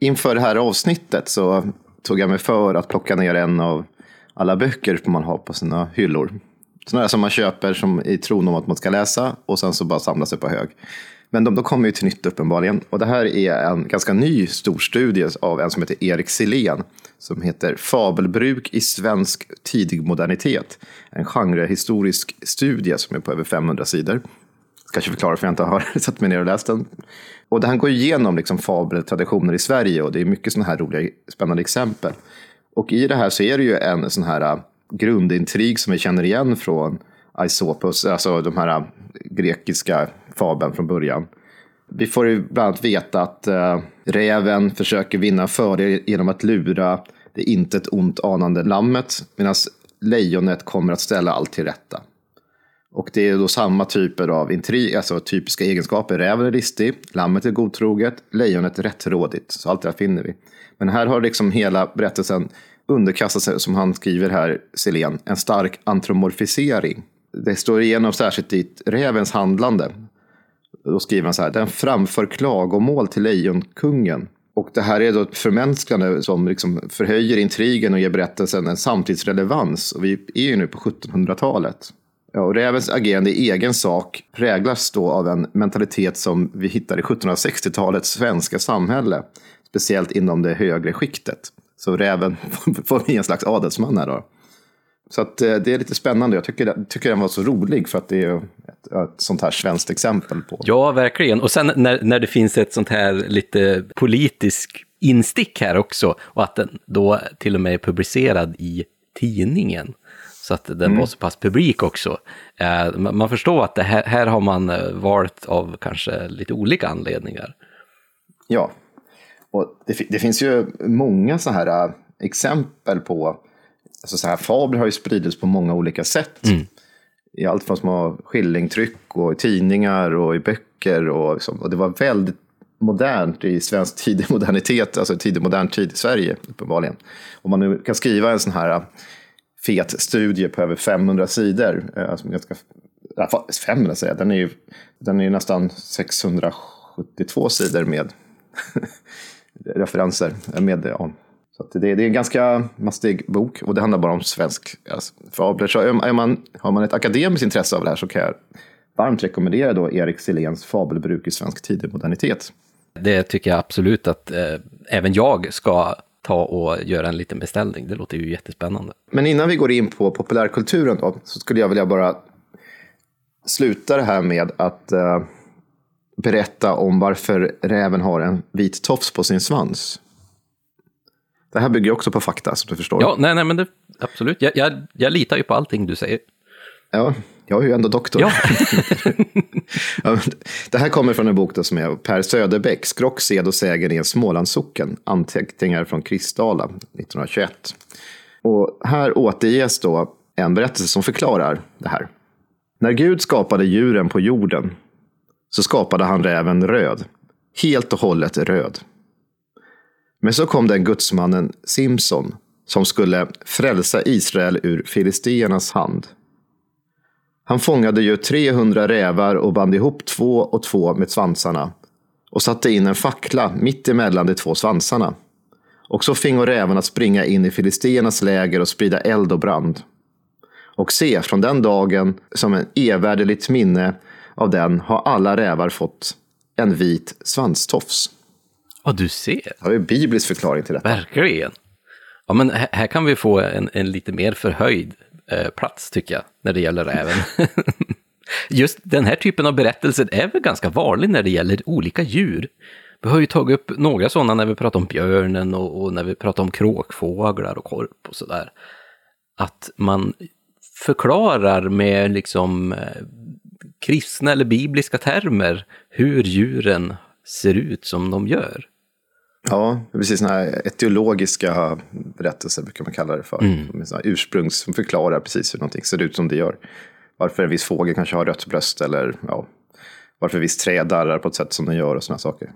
Inför det här avsnittet så tog jag mig för att plocka ner en av alla böcker man har på sina hyllor. Sådana som man köper som i tron om att man ska läsa och sen så bara samlas sig på hög. Men de, de kommer ju till nytta uppenbarligen. Och det här är en ganska ny storstudie av en som heter Erik Silén. Som heter Fabelbruk i svensk tidig modernitet. En genrehistorisk studie som är på över 500 sidor. Kanske förklara för jag inte har satt mig ner och läst den. Och det han går igenom liksom fabeltraditioner i Sverige och det är mycket sådana här roliga, spännande exempel. Och i det här så är det ju en sån här äh, grundintrig som vi känner igen från Aesopus, alltså de här äh, grekiska fabeln från början. Vi får ju bland annat veta att uh, räven försöker vinna fördel genom att lura det intet ont anande lammet, medan lejonet kommer att ställa allt till rätta. Och det är då samma typer av intrig, alltså typiska egenskaper. Räven är listig, lammet är godtroget, lejonet är rättrådigt. Så allt det här finner vi. Men här har liksom hela berättelsen underkastat sig, som han skriver här, Selén, en stark antromorfisering. Det står igenom särskilt i rävens handlande. Då skriver han så här, den framför klagomål till lejonkungen. Och det här är då ett förmänskande som liksom förhöjer intrigen och ger berättelsen en samtidsrelevans. Och vi är ju nu på 1700-talet. Ja, och rävens agerande i egen sak präglas då av en mentalitet som vi hittar i 1760-talets svenska samhälle. Speciellt inom det högre skiktet. Så räven får bli en slags adelsman här då. Så att, eh, det är lite spännande. Jag tycker, tycker den var så rolig för att det är ett, ett sånt här svenskt exempel på. Ja, verkligen. Och sen när, när det finns ett sånt här lite politisk instick här också och att den då till och med är publicerad i tidningen. Så att den mm. var så pass publik också. Eh, man förstår att det här, här har man eh, valt av kanske lite olika anledningar. Ja, och det, det finns ju många så här äh, exempel på, alltså så här fabler har ju spridits på många olika sätt. Mm. I allt från små skillingtryck och i tidningar och i böcker. Och, liksom, och det var väldigt modernt i svensk tidig modernitet, alltså tidig modern tid i Sverige uppenbarligen. Om man nu kan skriva en sån här fet studie på över 500 sidor, eh, alltså ganska, 500 säger jag, den är ju den är nästan 672 sidor med referenser. Eh, med, ja. Så det, det, är en ganska mastig bok och det handlar bara om svensk alltså, fabler. Så är man, har man ett akademiskt intresse av det här så kan jag varmt rekommendera då Erik Siléns Fabelbruk i svensk tidig modernitet. Det tycker jag absolut att eh, även jag ska ta och göra en liten beställning. Det låter ju jättespännande. Men innan vi går in på populärkulturen då, så skulle jag vilja bara sluta det här med att eh, berätta om varför räven har en vit tofs på sin svans. Det här bygger också på fakta, som du förstår. Ja, nej, nej, men det, absolut. Jag, jag, jag litar ju på allting du säger. Ja, jag är ju ändå doktor. Ja. det här kommer från en bok som är Per Söderbäck, Skrock, sed och sägen i en Smålandssocken, anteckningar från Kristdala 1921. Och här återges då en berättelse som förklarar det här. När Gud skapade djuren på jorden så skapade han räven röd. Helt och hållet röd. Men så kom den gudsmannen Simson som skulle frälsa Israel ur filisteernas hand. Han fångade ju 300 rävar och band ihop två och två med svansarna och satte in en fackla mitt emellan de två svansarna. Och så fingo rävarna springa in i filisteernas läger och sprida eld och brand. Och se, från den dagen som en evärderligt minne av den har alla rävar fått en vit svanstofs. Ja, du ser. Det har en biblisk förklaring till detta. Verkligen. Ja, men här, kan vi få en, en lite mer förhöjd Eh, plats, tycker jag, när det gäller räven. Just den här typen av berättelser är väl ganska vanlig när det gäller olika djur. Vi har ju tagit upp några sådana när vi pratar om björnen och, och när vi pratar om kråkfåglar och korp och sådär. Att man förklarar med liksom eh, kristna eller bibliska termer hur djuren ser ut som de gör. Ja, precis sådana här etiologiska berättelser brukar man kalla det för. Mm. Ursprungs som förklarar precis hur någonting ser ut som det gör. Varför en viss fågel kanske har rött bröst eller ja, varför en viss träd darrar på ett sätt som den gör och sådana saker.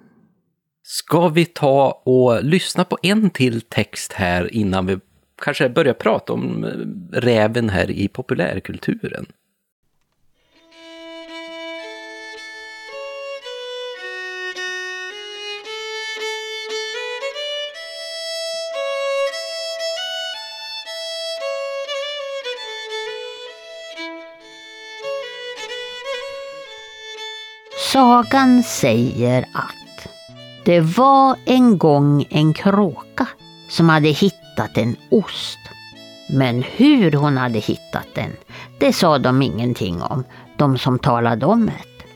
Ska vi ta och lyssna på en till text här innan vi kanske börjar prata om räven här i populärkulturen? Sagan säger att det var en gång en kråka som hade hittat en ost. Men hur hon hade hittat den, det sa de ingenting om, de som talade om det.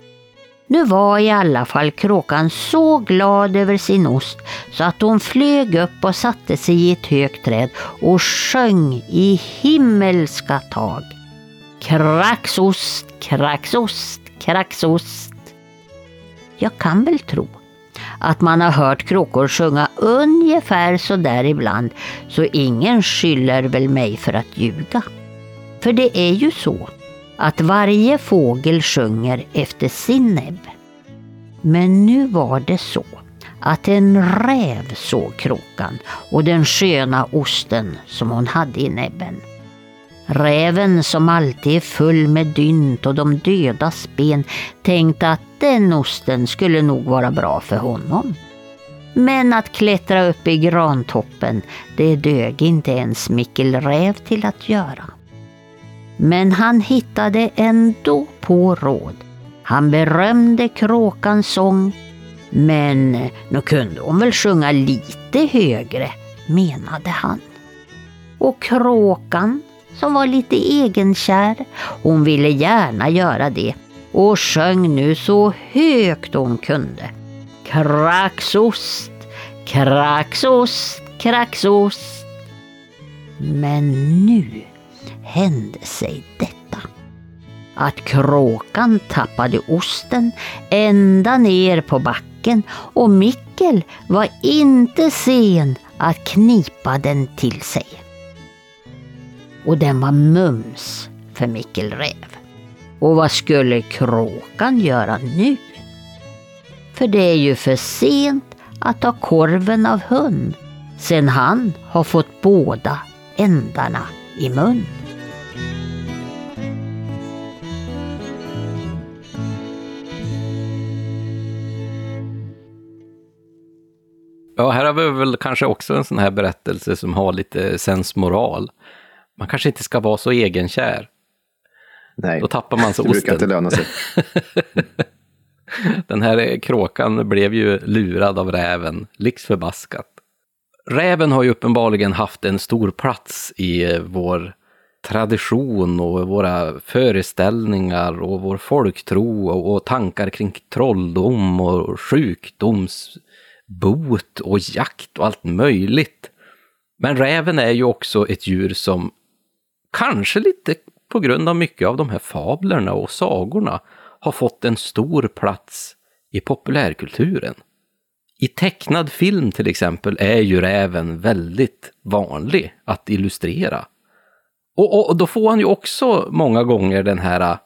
Nu var i alla fall kråkan så glad över sin ost så att hon flög upp och satte sig i ett högt träd och sjöng i himmelska tag. Kraxost, kraxost, kraxost. Jag kan väl tro att man har hört kråkor sjunga ungefär så där ibland, så ingen skyller väl mig för att ljuga. För det är ju så att varje fågel sjunger efter sin näbb. Men nu var det så att en räv såg kråkan och den sköna osten som hon hade i näbben. Räven som alltid är full med dynt och de dödas ben tänkte att den osten skulle nog vara bra för honom. Men att klättra upp i grantoppen, det dög inte ens Mikkel Räv till att göra. Men han hittade ändå på råd. Han berömde kråkans sång. Men nu kunde hon väl sjunga lite högre, menade han. Och kråkan, som var lite egenkär, hon ville gärna göra det och sjöng nu så högt hon kunde. Kraxost, kraxost, kraxost. Men nu hände sig detta. Att kråkan tappade osten ända ner på backen och Mickel var inte sen att knipa den till sig. Och den var mums för Mickel Räv. Och vad skulle kråkan göra nu? För det är ju för sent att ta korven av hund sen han har fått båda ändarna i mun. Ja, här har vi väl kanske också en sån här berättelse som har lite sensmoral. Man kanske inte ska vara så egenkär. Nej, Då tappar man så det brukar osten. inte löna sig. Den här kråkan blev ju lurad av räven, liks förbaskat. Räven har ju uppenbarligen haft en stor plats i eh, vår tradition och våra föreställningar och vår folktro och, och tankar kring trolldom och sjukdomsbot och jakt och allt möjligt. Men räven är ju också ett djur som kanske lite på grund av mycket av de här fablerna och sagorna har fått en stor plats i populärkulturen. I tecknad film till exempel är ju räven väldigt vanlig att illustrera. Och, och, och då får han ju också många gånger den här äh,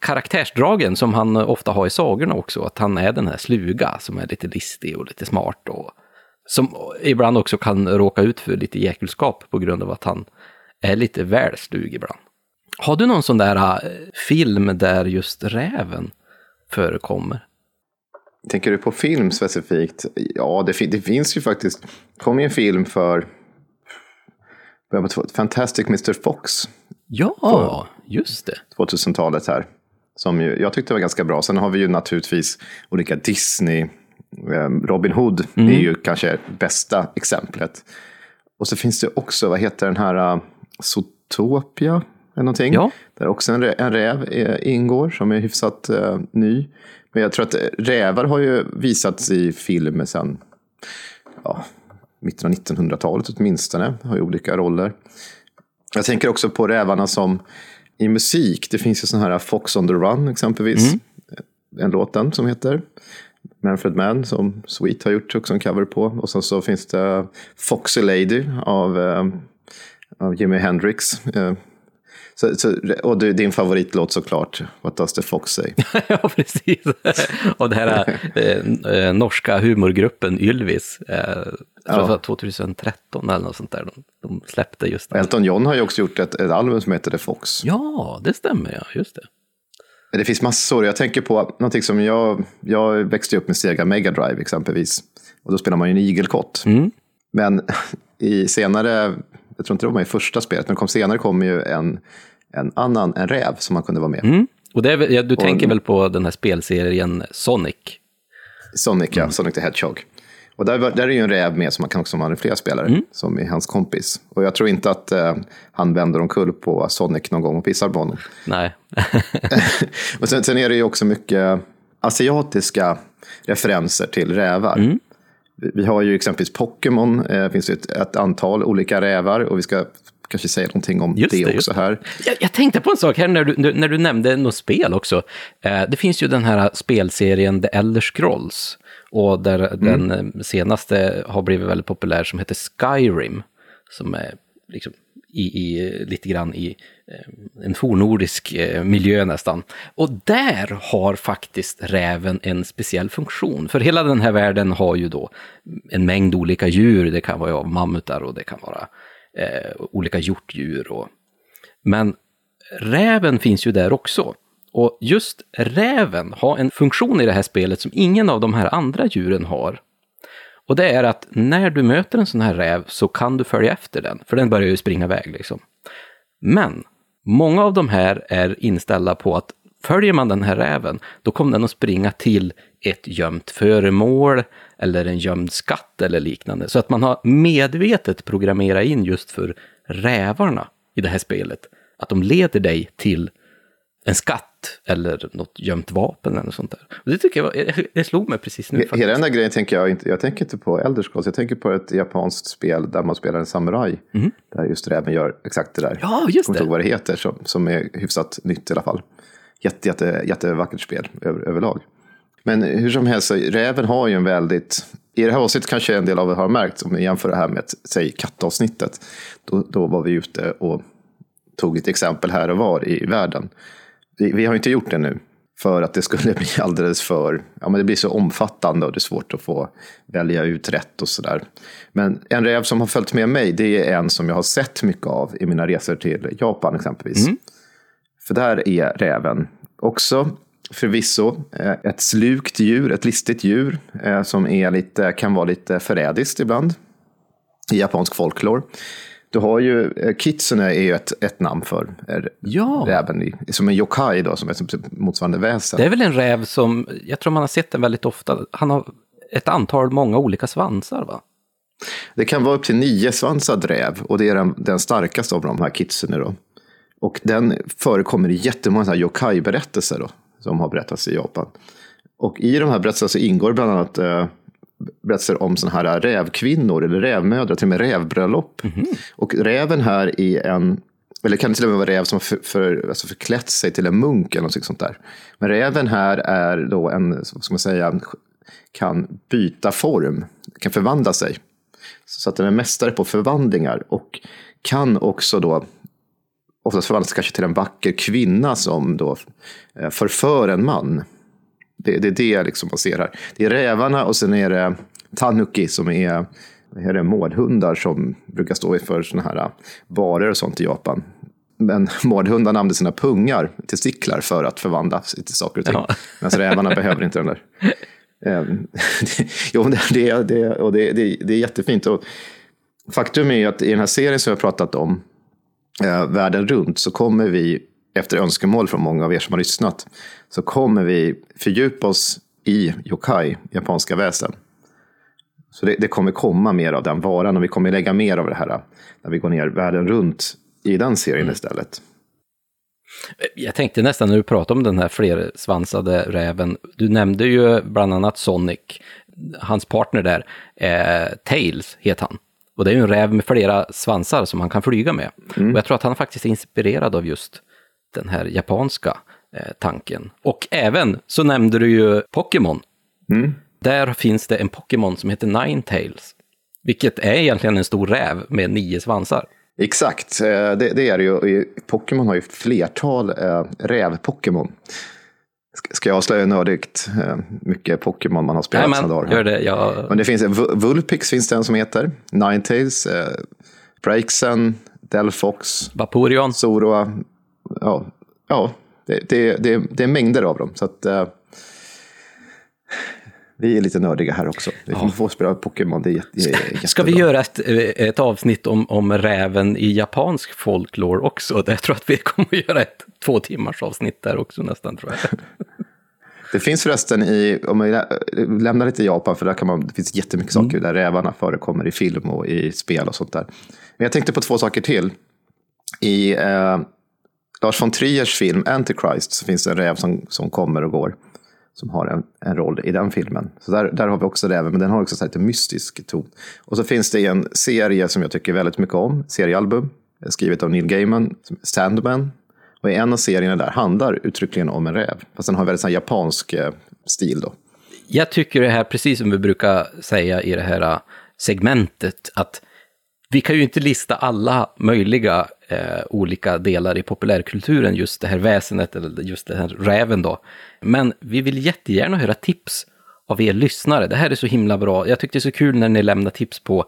karaktärsdragen som han ofta har i sagorna också, att han är den här sluga som är lite listig och lite smart och som ibland också kan råka ut för lite jäkelskap på grund av att han är lite väl slug ibland. Har du någon sån där äh, film där just räven förekommer? Tänker du på film specifikt? Ja, det, fin- det finns ju faktiskt. Det kom ju en film för Fantastic Mr. Fox, Ja, just det. 2000-talet här. Som ju, jag tyckte var ganska bra. Sen har vi ju naturligtvis olika Disney. eh, Robin Hood är ju kanske bästa exemplet. Och så finns det också, vad heter den här, Zootopia? Eller någonting. Ja. Där också en, en räv eh, ingår som är hyfsat eh, ny. Men jag tror att rävar har ju visats i film sedan ja, mitten av 1900-talet åtminstone. Har ju olika roller. Jag tänker också på rävarna som i musik. Det finns ju sån här Fox on the Run exempelvis. En låten som heter Manfred Mann som Sweet har gjort också en cover på. Och sen så finns det Foxy Lady av, eh, av Jimi Hendrix. Eh, så, så, och du, din favoritlåt såklart, What Does the Fox Say? ja, precis. Och det här eh, eh, norska humorgruppen Ylvis, eh, Ja. det var 2013 eller något sånt där, de, de släppte just det. Elton John har ju också gjort ett, ett album som heter The Fox. Ja, det stämmer ja, just det. Det finns massor. Jag tänker på någonting som jag, jag växte upp med Sega Mega Drive exempelvis. Och då spelar man ju en igelkott. Men i senare, jag tror inte det var med i första spelet, men kom senare kom ju en, en annan, en räv som man kunde vara med. Mm. Och det är, ja, du tänker väl på den här spelserien Sonic? Sonic, ja. Sonic the Hedgehog. Och där, där är ju en räv med som man kan också manipulera spelare, som är hans kompis. Och jag tror inte att eh, han vänder omkull på Sonic någon gång och pissar på honom. Nej. Och sen, sen är det ju också mycket asiatiska referenser till rävar. Mm. Vi, har ju exempelvis Pokémon, eh, det finns ett, ett antal olika rävar och vi ska kanske säga någonting om Just det, det, också här. Jag, jag tänkte på en sak här när du, när- du nämnde något spel också. Eh, det finns ju den här spelserien The Elder Scrolls. Och där den eh, senaste har blivit väldigt populär som heter Skyrim. Som är liksom i, i, lite grann i eh, en fornordisk eh, miljö nästan. Och där har faktiskt räven en speciell funktion. För hela den här världen har ju då en mängd olika djur. Det kan vara mammutar och det kan vara eh, olika hjortdjur. Och, men räven finns ju där också. Och just räven har en funktion i det här spelet som ingen av de här andra djuren har. Och det är att när du möter en sån här räv så kan du följa efter den, för den börjar ju springa iväg liksom. Men många av de här är inställda på att följer man den här räven, då kommer den att springa till ett gömt föremål eller en gömd skatt eller liknande. Så att man har medvetet programmerat in just för rävarna i det här spelet, att de leder dig till en skatt eller något gömt vapen eller något sånt där. Och det tycker jag, var, det slog mig precis nu. Faktiskt. Hela den där grejen tänker jag inte, jag tänker inte på Elder Scrolls, jag tänker på ett japanskt spel där man spelar en samuraj. Där just räven gör exakt det där. Ja, just Jag kommer inte det. ihåg vad det heter, som, som är hyfsat nytt i alla fall. Jätte, jätte, jättevackert spel över, överlag. Men hur som helst, räven har ju en väldigt... I det här avsnittet kanske en del av er har märkt, om ni jämför det här med, säg kattavsnittet. Då, då var vi ute och tog ett exempel här och var i världen. Vi, vi har inte gjort det nu, för att det skulle bli alldeles för... Ja, men det blir så omfattande och det är svårt att få välja ut rätt och sådär. Men en räv som har följt med mig, det är en som jag har sett mycket av i mina resor till Japan exempelvis. För där är räven också förvisso eh, ett slukt djur, ett listigt djur eh, som är lite, kan vara lite förrädiskt ibland i japansk folklore. Du har ju, eh, kitsune är ju ett, ett namn för Ja. räven, i- som en yokai då, som är som motsvarande väsen. Det är väl en räv som, jag tror man har sett den väldigt ofta, han har ett antal, många olika svansar va? Det kan vara upp till nio svansad räv och det är den, den starkaste av de här kitsune. Då. Och den förekommer i jättemånga yokai-berättelser då, som har berättats i Japan. Och i de här berättelserna så ingår bland annat eh, berättelser om sådana här rävkvinnor eller rävmödrar, till och med rävbröllop. Och räven här är en, eller kan det till och med vara räv som för, för, alltså förklätt sig till en munk eller något sånt där. Men räven här är då en, ska man säga, kan byta form, kan förvandla sig. Så att den är mästare på förvandlingar och kan också då oftast förvandlas kanske till en vacker kvinna som då eh, förför en man. Det, det är det liksom man ser här. Det är rävarna och sen är det tanuki som är, är det, mårdhundar som brukar stå för sådana här barer och sånt i Japan. Men mårdhundarna använder sina pungar, testiklar, för att förvandla sig till saker och ting. Ja. Medan rävarna behöver inte den där. Ehm, jo, det, det, det, och det, det, det är jättefint. Och faktum är ju att i den här serien som jag har pratat om, eh, Världen runt, så kommer vi, efter önskemål från många av er som har lyssnat, så kommer vi fördjupa oss i yokai, japanska väsen. Så det, det kommer komma mer av den varan och vi kommer lägga mer av det här när vi går ner världen runt i den serien istället. Jag tänkte nästan när du pratade om den här flersvansade räven, du nämnde ju bland annat Sonic, hans partner där, eh, Tails heter han. Och det är ju en räv med flera svansar som han kan flyga med. Och jag tror att han faktiskt är inspirerad av just den här japanska tanken. Och även så nämnde du ju Pokémon. Där finns det en Pokémon som heter Ninetales. Vilket är egentligen en stor räv med nio svansar. Exakt, eh, det, det är det ju. Pokémon har ju flertal eh, räv-Pokémon. Ska- jag avslöja nördigt eh, mycket Pokémon man har spelat Nej, men dagar? gör det. Jag... Men det finns, Vu- Vulpix finns det en som heter. Ninetales, eh, Braixen, Delphox, Vaporeon. Zoroa. Ja, ja det, det, det, det är mängder av dem. Så att, eh, Vi är lite nördiga här också. Vi får, får spela Pokémon, det är, jätte, är jättebra. Ska vi göra ett, eh, ett avsnitt om, om räven i japansk folklore också? Jag tror att vi kommer att göra ett två timmars avsnitt där också nästan, tror jag. Det finns förresten i, om vi lämnar lite Japan, för där kan man, det finns jättemycket saker där rävarna förekommer i film och i spel och sånt där. Men jag tänkte på två saker till. I eh, Lars von Triers film Antichrist så finns det en räv som, som kommer och går. Som har en, en roll i den filmen. Så där, där har vi också räven, men den har också så här lite mystisk ton. Och så finns det en serie som jag tycker väldigt mycket om, seriealbum, skrivet av Neil Gaiman, Sandman. Och i en av serierna där handlar uttryckligen om en räv. Fast den har väldigt sån här japansk eh, stil då. Jag tycker det här, precis som vi brukar säga i det här eh, segmentet, att vi kan ju inte lista alla möjliga eh, olika delar i populärkulturen, just det här väsenet eller just den här räven då. Men vi vill jättegärna höra tips av er lyssnare. Det här är så himla bra. Jag tyckte det är så kul när ni lämnar tips på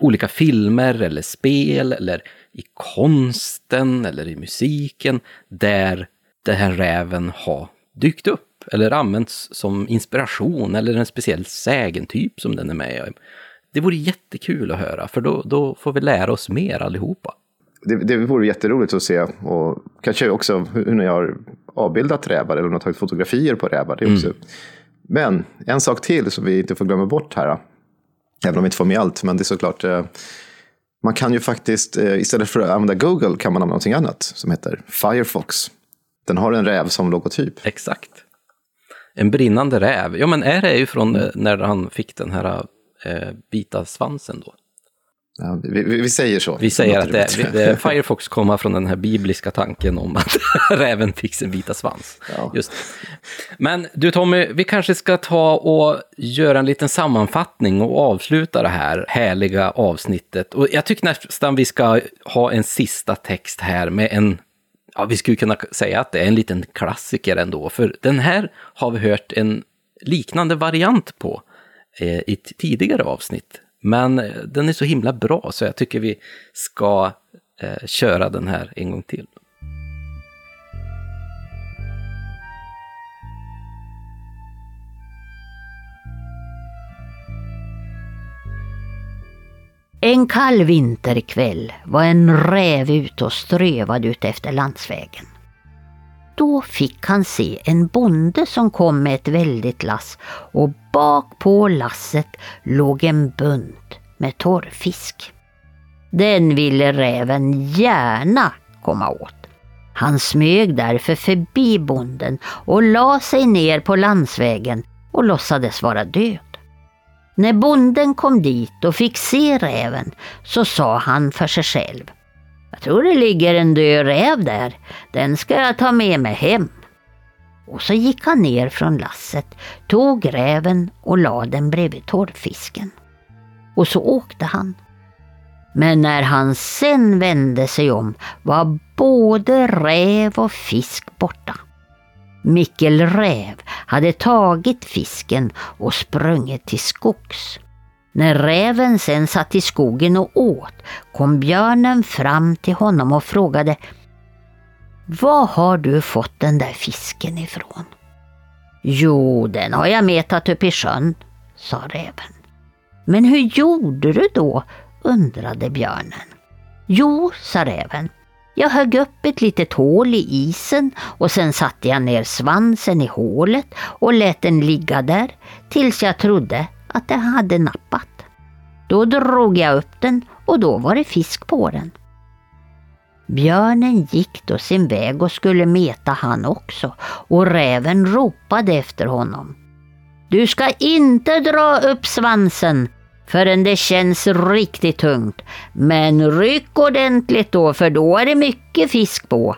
olika filmer eller spel eller i konsten eller i musiken där den här räven har dykt upp eller använts som inspiration eller en speciell sägentyp som den är med i. Det vore jättekul att höra, för då, då får vi lära oss mer allihopa. Det, det vore jätteroligt att se och kanske också hur ni har avbildat rävar eller om ni har tagit fotografier på rävar. Det också. Mm. Men en sak till som vi inte får glömma bort här, även om vi inte får med allt, men det är såklart eh, man kan ju faktiskt, eh, istället för att använda Google, kan man använda någonting annat som heter Firefox. Den har en räv som logotyp. Exakt. En brinnande räv. Ja, men är det ju från eh, när han fick den här eh, vita svansen då? Ja, vi, vi, säger så. Vi säger att det, det, Firefox kommer från den här bibliska tanken om att räven fick sin vita svans. Ja. Just. Men du Tommy, vi kanske ska ta och göra en liten sammanfattning och avsluta det här härliga avsnittet. Och jag tycker nästan vi ska ha en sista text här med en Ja, vi skulle kunna säga att det är en liten klassiker ändå, för den här har vi hört en liknande variant på eh, i ett tidigare avsnitt. Men eh, den är så himla bra så jag tycker vi ska eh, köra den här en gång till. En kall vinterkväll var en räv ute och strövade ut efter landsvägen. Då fick han se en bonde som kom med ett väldigt lass och bak på lasset låg en bunt med torrfisk. Den ville räven gärna komma åt. Han smög därför förbi bonden och la sig ner på landsvägen och låtsades vara död. När bonden kom dit och fick se räven så sa han för sig själv jag tror det ligger en död räv där. Den ska jag ta med mig hem. Och så gick han ner från lasset, tog räven och la den bredvid torrfisken. Och så åkte han. Men när han sen vände sig om var både räv och fisk borta. Mikkel Räv hade tagit fisken och sprungit till skogs. När räven sen satt i skogen och åt kom björnen fram till honom och frågade var har du fått den där fisken ifrån? Jo, den har jag metat upp i sjön, sa räven. Men hur gjorde du då? undrade björnen. Jo, sa räven. Jag högg upp ett litet hål i isen och sen satte jag ner svansen i hålet och lät den ligga där tills jag trodde att den hade nappat. Då drog jag upp den och då var det fisk på den. Björnen gick då sin väg och skulle meta han också och räven ropade efter honom. Du ska inte dra upp svansen förrän det känns riktigt tungt. Men ryck ordentligt då för då är det mycket fisk på.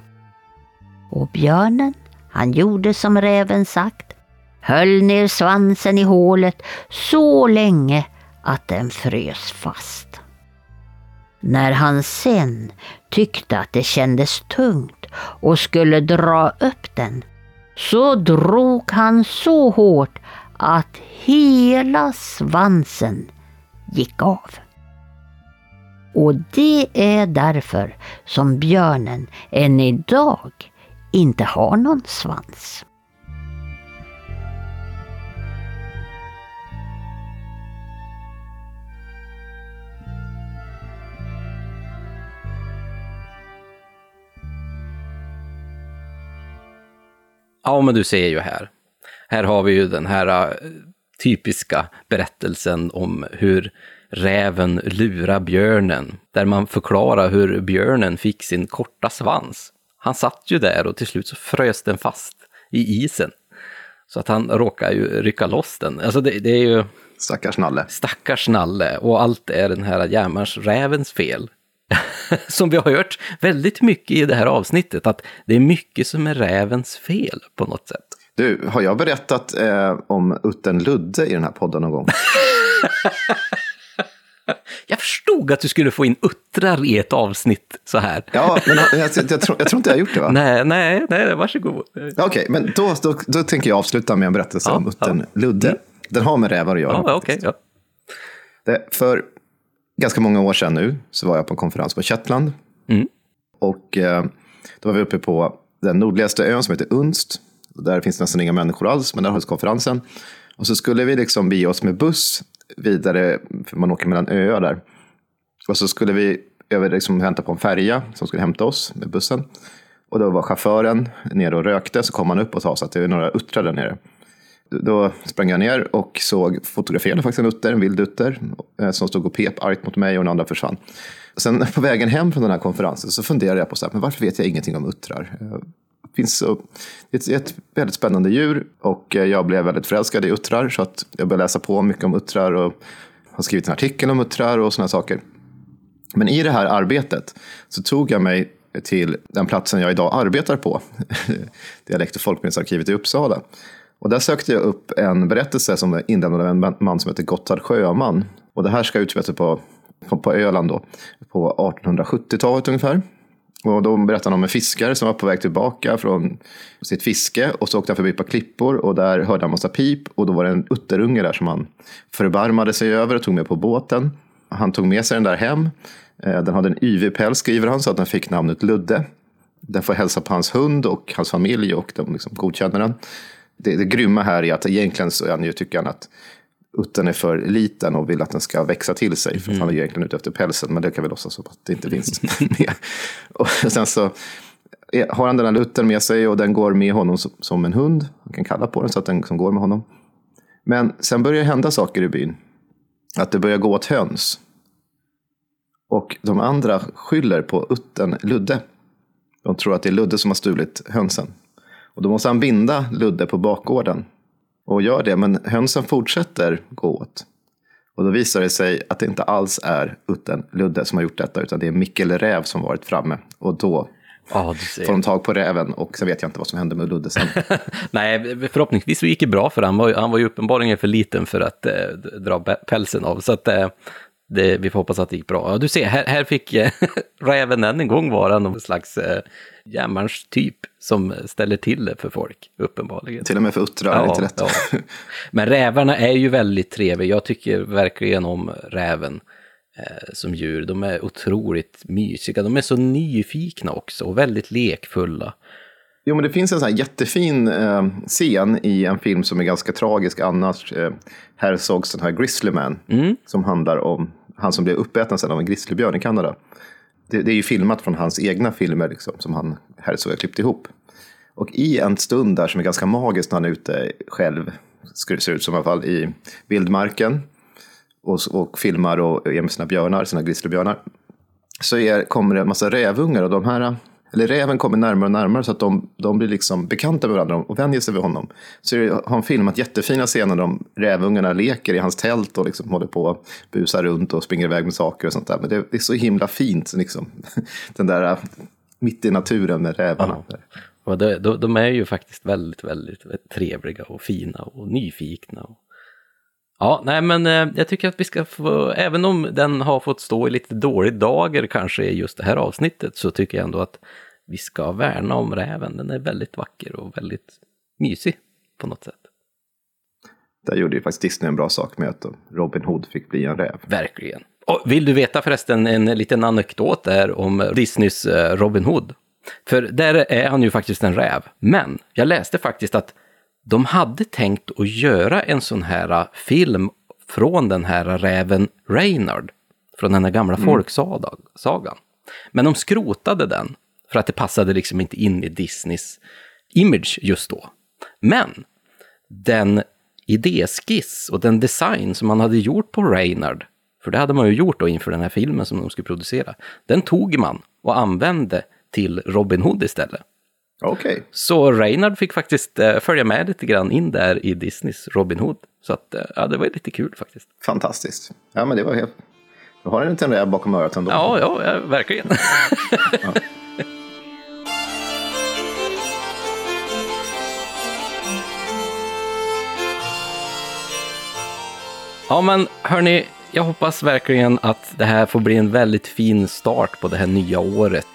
Och björnen, han gjorde som räven sagt, höll ner svansen i hålet så länge att den frös fast. När han sen tyckte att det kändes tungt och skulle dra upp den så drog han så hårt att hela svansen gick av. Och det är därför som björnen än idag inte har någon svans. Ja, men du ser ju här. Här har vi ju den här äh, typiska berättelsen om hur räven lurar björnen, där man förklarar hur björnen fick sin korta svans. Han satt ju där och till slut så frös den fast i isen. Så att han råkar ju rycka loss den. Alltså det, det är ju Stackars Nalle. stackars Nalle och allt är den här järnmarksrävens fel. som vi har hört väldigt mycket i det här avsnittet, att det är mycket som är rävens fel på något sätt. Du, har jag berättat eh, om utten Ludde i den här podden någon gång? Jag förstod att du skulle få in uttrar i ett avsnitt så här. Ja, men jag, jag, jag, tror, jag tror inte jag har gjort det va? Nej, nej, nej, varsågod. Okej, men då, då, då tänker jag avsluta med en berättelse Ja, om utten ja. Ludde. Den har med rävar att göra. Ja, okej. ja. Det, för ganska många år sedan nu så var jag på en konferens på Shetland. Mm. Och eh, då var vi uppe på den nordligaste ön som heter Unst. Där finns nästan inga människor alls, men där hölls konferensen. Och så skulle vi liksom bege oss med buss vidare, för man åker mellan öar där. Och så skulle vi över, liksom, hämta på en färja som skulle hämta oss med bussen. Och då var chauffören nere och rökte, så kom han upp och sa att det är några uttrar där nere. Då sprang jag ner och såg, fotograferade faktiskt en utter, en vild utter, eh, som stod och pep argt mot mig och den andra försvann. Sen på vägen hem från den här konferensen så funderade jag på så här, men varför vet jag ingenting om uttrar? Det finns det är ett väldigt spännande djur och eh, jag blev väldigt förälskad i uttrar så att jag började läsa på mycket om uttrar och har skrivit en artikel om uttrar och sådana saker. Men i det här arbetet så tog jag mig till den platsen jag idag arbetar på, Dialekt och folkminnesarkivet i Uppsala. Och där sökte jag upp en berättelse som är inlämnad av en man som heter Gotthard Sjöman. Och det här ska utspela sig på, på, på Öland då, på 1870-talet ungefär. Och då berättade han om en fiskare som var på väg tillbaka från sitt fiske och så åkte han förbi ett par klippor och där hörde han massa pip och då var det en utterunge där som han förbarmade sig över och tog med på båten. Han tog med sig den där hem. Eh, den hade en yvig päls skriver han så att den fick namnet Ludde. Den får hälsa på hans hund och hans familj och de liksom godkänner den. Det, det grymma här är att egentligen så är han ju, tycker han att uttern är för liten och vill att den ska växa till sig. För att han är egentligen ute efter pälsen, men det kan vi låtsas som att det inte finns med. Och sen så har han den här uttern med sig och den går med honom som, en hund. Han kan kalla på den så att den som går med honom. Men sen börjar det hända saker i byn. Att det börjar gå åt höns. Och de andra skyller på uttern Ludde. De tror att det är Ludde som har stulit hönsen. Och då måste han binda Ludde på bakgården. Och gör det, men hönsen fortsätter gå åt. Och då visar det sig att det inte alls är uttern Ludde som har gjort detta, utan det är Mikkel Räv som varit framme. Och då ser. får de tag på räven och sen vet jag inte vad som hände med Ludde sen. Nej, förhoppningsvis så gick det bra för han var, han var ju uppenbarligen för liten för att eh, dra pälsen av. Så att eh, det, vi får hoppas att det gick bra. Ja, du ser, här, här fick eh, räven än en gång vara någon slags eh, järnmalmstyp som ställer till det för folk, uppenbarligen. Till och med för uttrar det inte lätt. ja. Men rävarna är ju väldigt trevliga. Jag tycker verkligen om räven eh, som djur. De är otroligt mysiga. De är så nyfikna också och väldigt lekfulla. Jo, men det finns en sån här jättefin eh, scen i en film som är ganska tragisk annars. Eh, Herzogs den här Grizzly Man. Som handlar om han som blev uppäten sen av en grizzlybjörn i Kanada. Det, det är ju filmat från hans egna filmer liksom, som han Herzog har klippt ihop. Och i en stund där som är ganska magisk när han är ute själv, skulle det se ut som i alla fall, i vildmarken. Och, och filmar och är med sina björnar, sina grizzlybjörnar så är, kommer det en massa rävungar och de här, eller räven kommer närmare och närmare så att de, de blir liksom bekanta med varandra och vänjer sig vid honom. Så det, har han filmat jättefina scener där rävungarna leker i hans tält och liksom håller på och busar runt och springer iväg med saker och sånt där. Men det, det är så himla fint, liksom. den där äh, mitt i naturen med rävarna. Och de, de, de är ju faktiskt väldigt, väldigt, väldigt trevliga och fina och nyfikna. Och... Ja, nej men eh, jag tycker att vi ska få, även om den har fått stå i lite dålig dager kanske i just det här avsnittet, så tycker jag ändå att vi ska värna om räven. Den är väldigt vacker och väldigt mysig på något sätt. Där gjorde ju faktiskt Disney en bra sak med att Robin Hood fick bli en räv. Verkligen. Och vill du veta förresten en liten anekdot där om Disneys eh, Robin Hood? För där är han ju faktiskt en räv. Men jag läste faktiskt att de hade tänkt att göra en sån här eh, film från den här räven Reynard. Från den här gamla folksagan. Men de skrotade den för att det passade liksom inte in i Disneys image just då. Men den idéskiss och den design som man hade gjort på Reynard, för det hade man ju gjort då inför den här filmen som de skulle producera, den tog man och använde till Robin Hood istället. Okej. Så Reynard fick faktiskt eh, följa med lite grann in där i Disneys Robin Hood. Så att, eh, ja, det var lite kul faktiskt. Fantastiskt. Ja, men det var helt... Du har en liten räv bakom örat ändå. Ja, ja, ja verkligen. Ja, men hörni, jag hoppas verkligen att det här får bli en väldigt fin start på det här nya året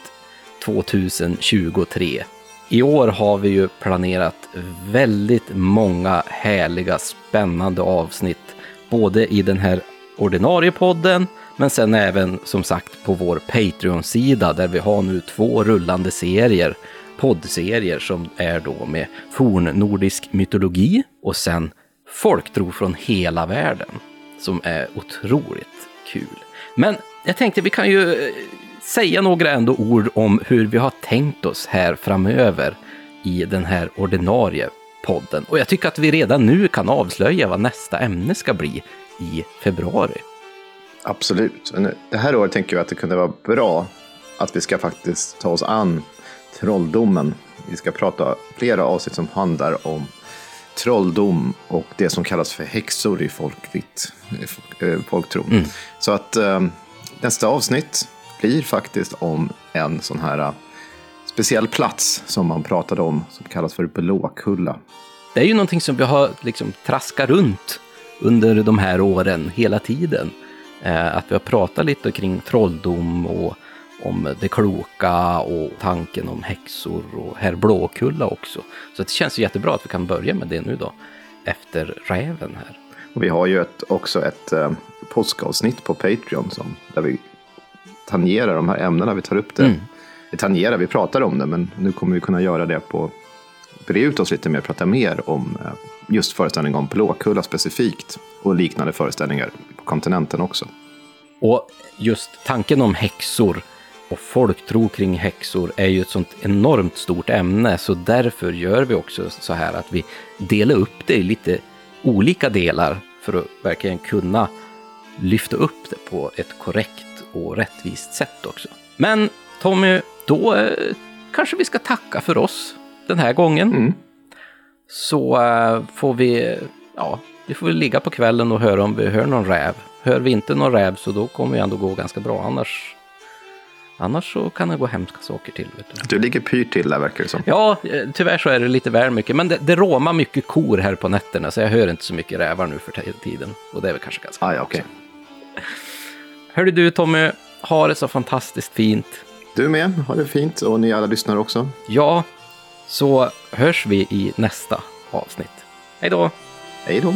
2023. I år har vi ju planerat väldigt många härliga, spännande avsnitt, både i den här ordinarie podden, men sen även som sagt på vår Patreon-sida där vi har nu två rullande serier, poddserier som är då med fornnordisk mytologi och sen folktro från hela världen som är otroligt kul. Men jag tänkte vi kan ju säga några ändå ord om hur vi har tänkt oss här framöver i den här ordinarie podden. Och jag tycker att vi redan nu kan avslöja vad nästa ämne ska bli i februari. Absolut. Det här året tänker jag att det kunde vara bra att vi ska faktiskt ta oss an trolldomen. Vi ska prata flera avsnitt som handlar om trolldom och det som kallas för häxor i folkvitt, eh, folktron. Mm. Så att eh, nästa avsnitt blir faktiskt om en sån här eh, speciell plats som man pratade om som kallas för Blåkulla. Det är ju någonting som vi har liksom traskat runt under de här åren hela tiden. Eh, att vi har pratat lite kring trolldom och om det kloka och tanken om häxor och herr Blåkulla också. Så det känns jättebra att vi kan börja med det nu då, efter räven här. Och vi har ju ett, också ett eh, påskavsnitt på Patreon som, där vi tangerar de här ämnena. Vi tar upp det. Mm. Vi tangerar, vi pratar om det, men nu kommer vi kunna göra det på bre ut oss lite mer, prata mer om eh, just föreställningen om Blåkulla specifikt och liknande föreställningar på kontinenten också. Och just tanken om häxor och folktro kring häxor är ju ett sånt enormt stort ämne, så därför gör vi också så här att vi delar upp det i lite olika delar för att verkligen kunna lyfta upp det på ett korrekt och rättvist sätt också. Men Tommy, då eh, kanske vi ska tacka för oss den här gången. Mm. Så eh, får vi, ja, vi får väl ligga på kvällen och höra om vi hör någon räv. Hör vi inte någon räv så då kommer det ändå gå ganska bra. Annars, annars så kan det gå hemska saker till. Du. Du ligger pyrt till där verkar det som. Ja, eh, tyvärr så är det lite väl mycket. Men det, det råmar mycket kor här på nätterna så jag hör inte så mycket rävar nu för tiden. Och det är väl kanske ganska Ah, ja, okej. Hörru du Tommy, ha det så fantastiskt fint. Du med, ha det fint och ni alla lyssnar också. Ja, så hörs vi i nästa avsnitt. Hej då! Hej då!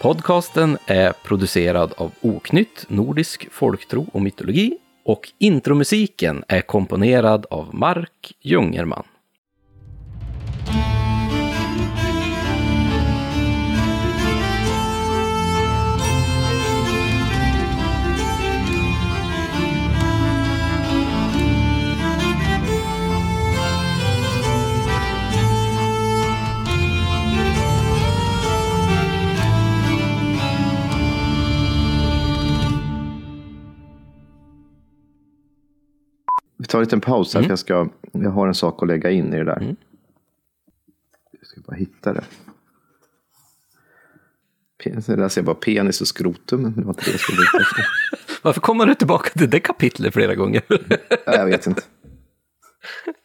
Podcasten är producerad av Oknytt, Nordisk folktro och mytologi och intromusiken är komponerad av Mark Jungerman. Tar en liten paus här, för jag, ska, jag har en sak att lägga in i det där. Mm. Jag ska bara hitta det. Där ser jag bara penis och skrotum, men det var det jag skulle. Varför kommer du tillbaka till det kapitlet flera gånger? Nej, Jag vet inte.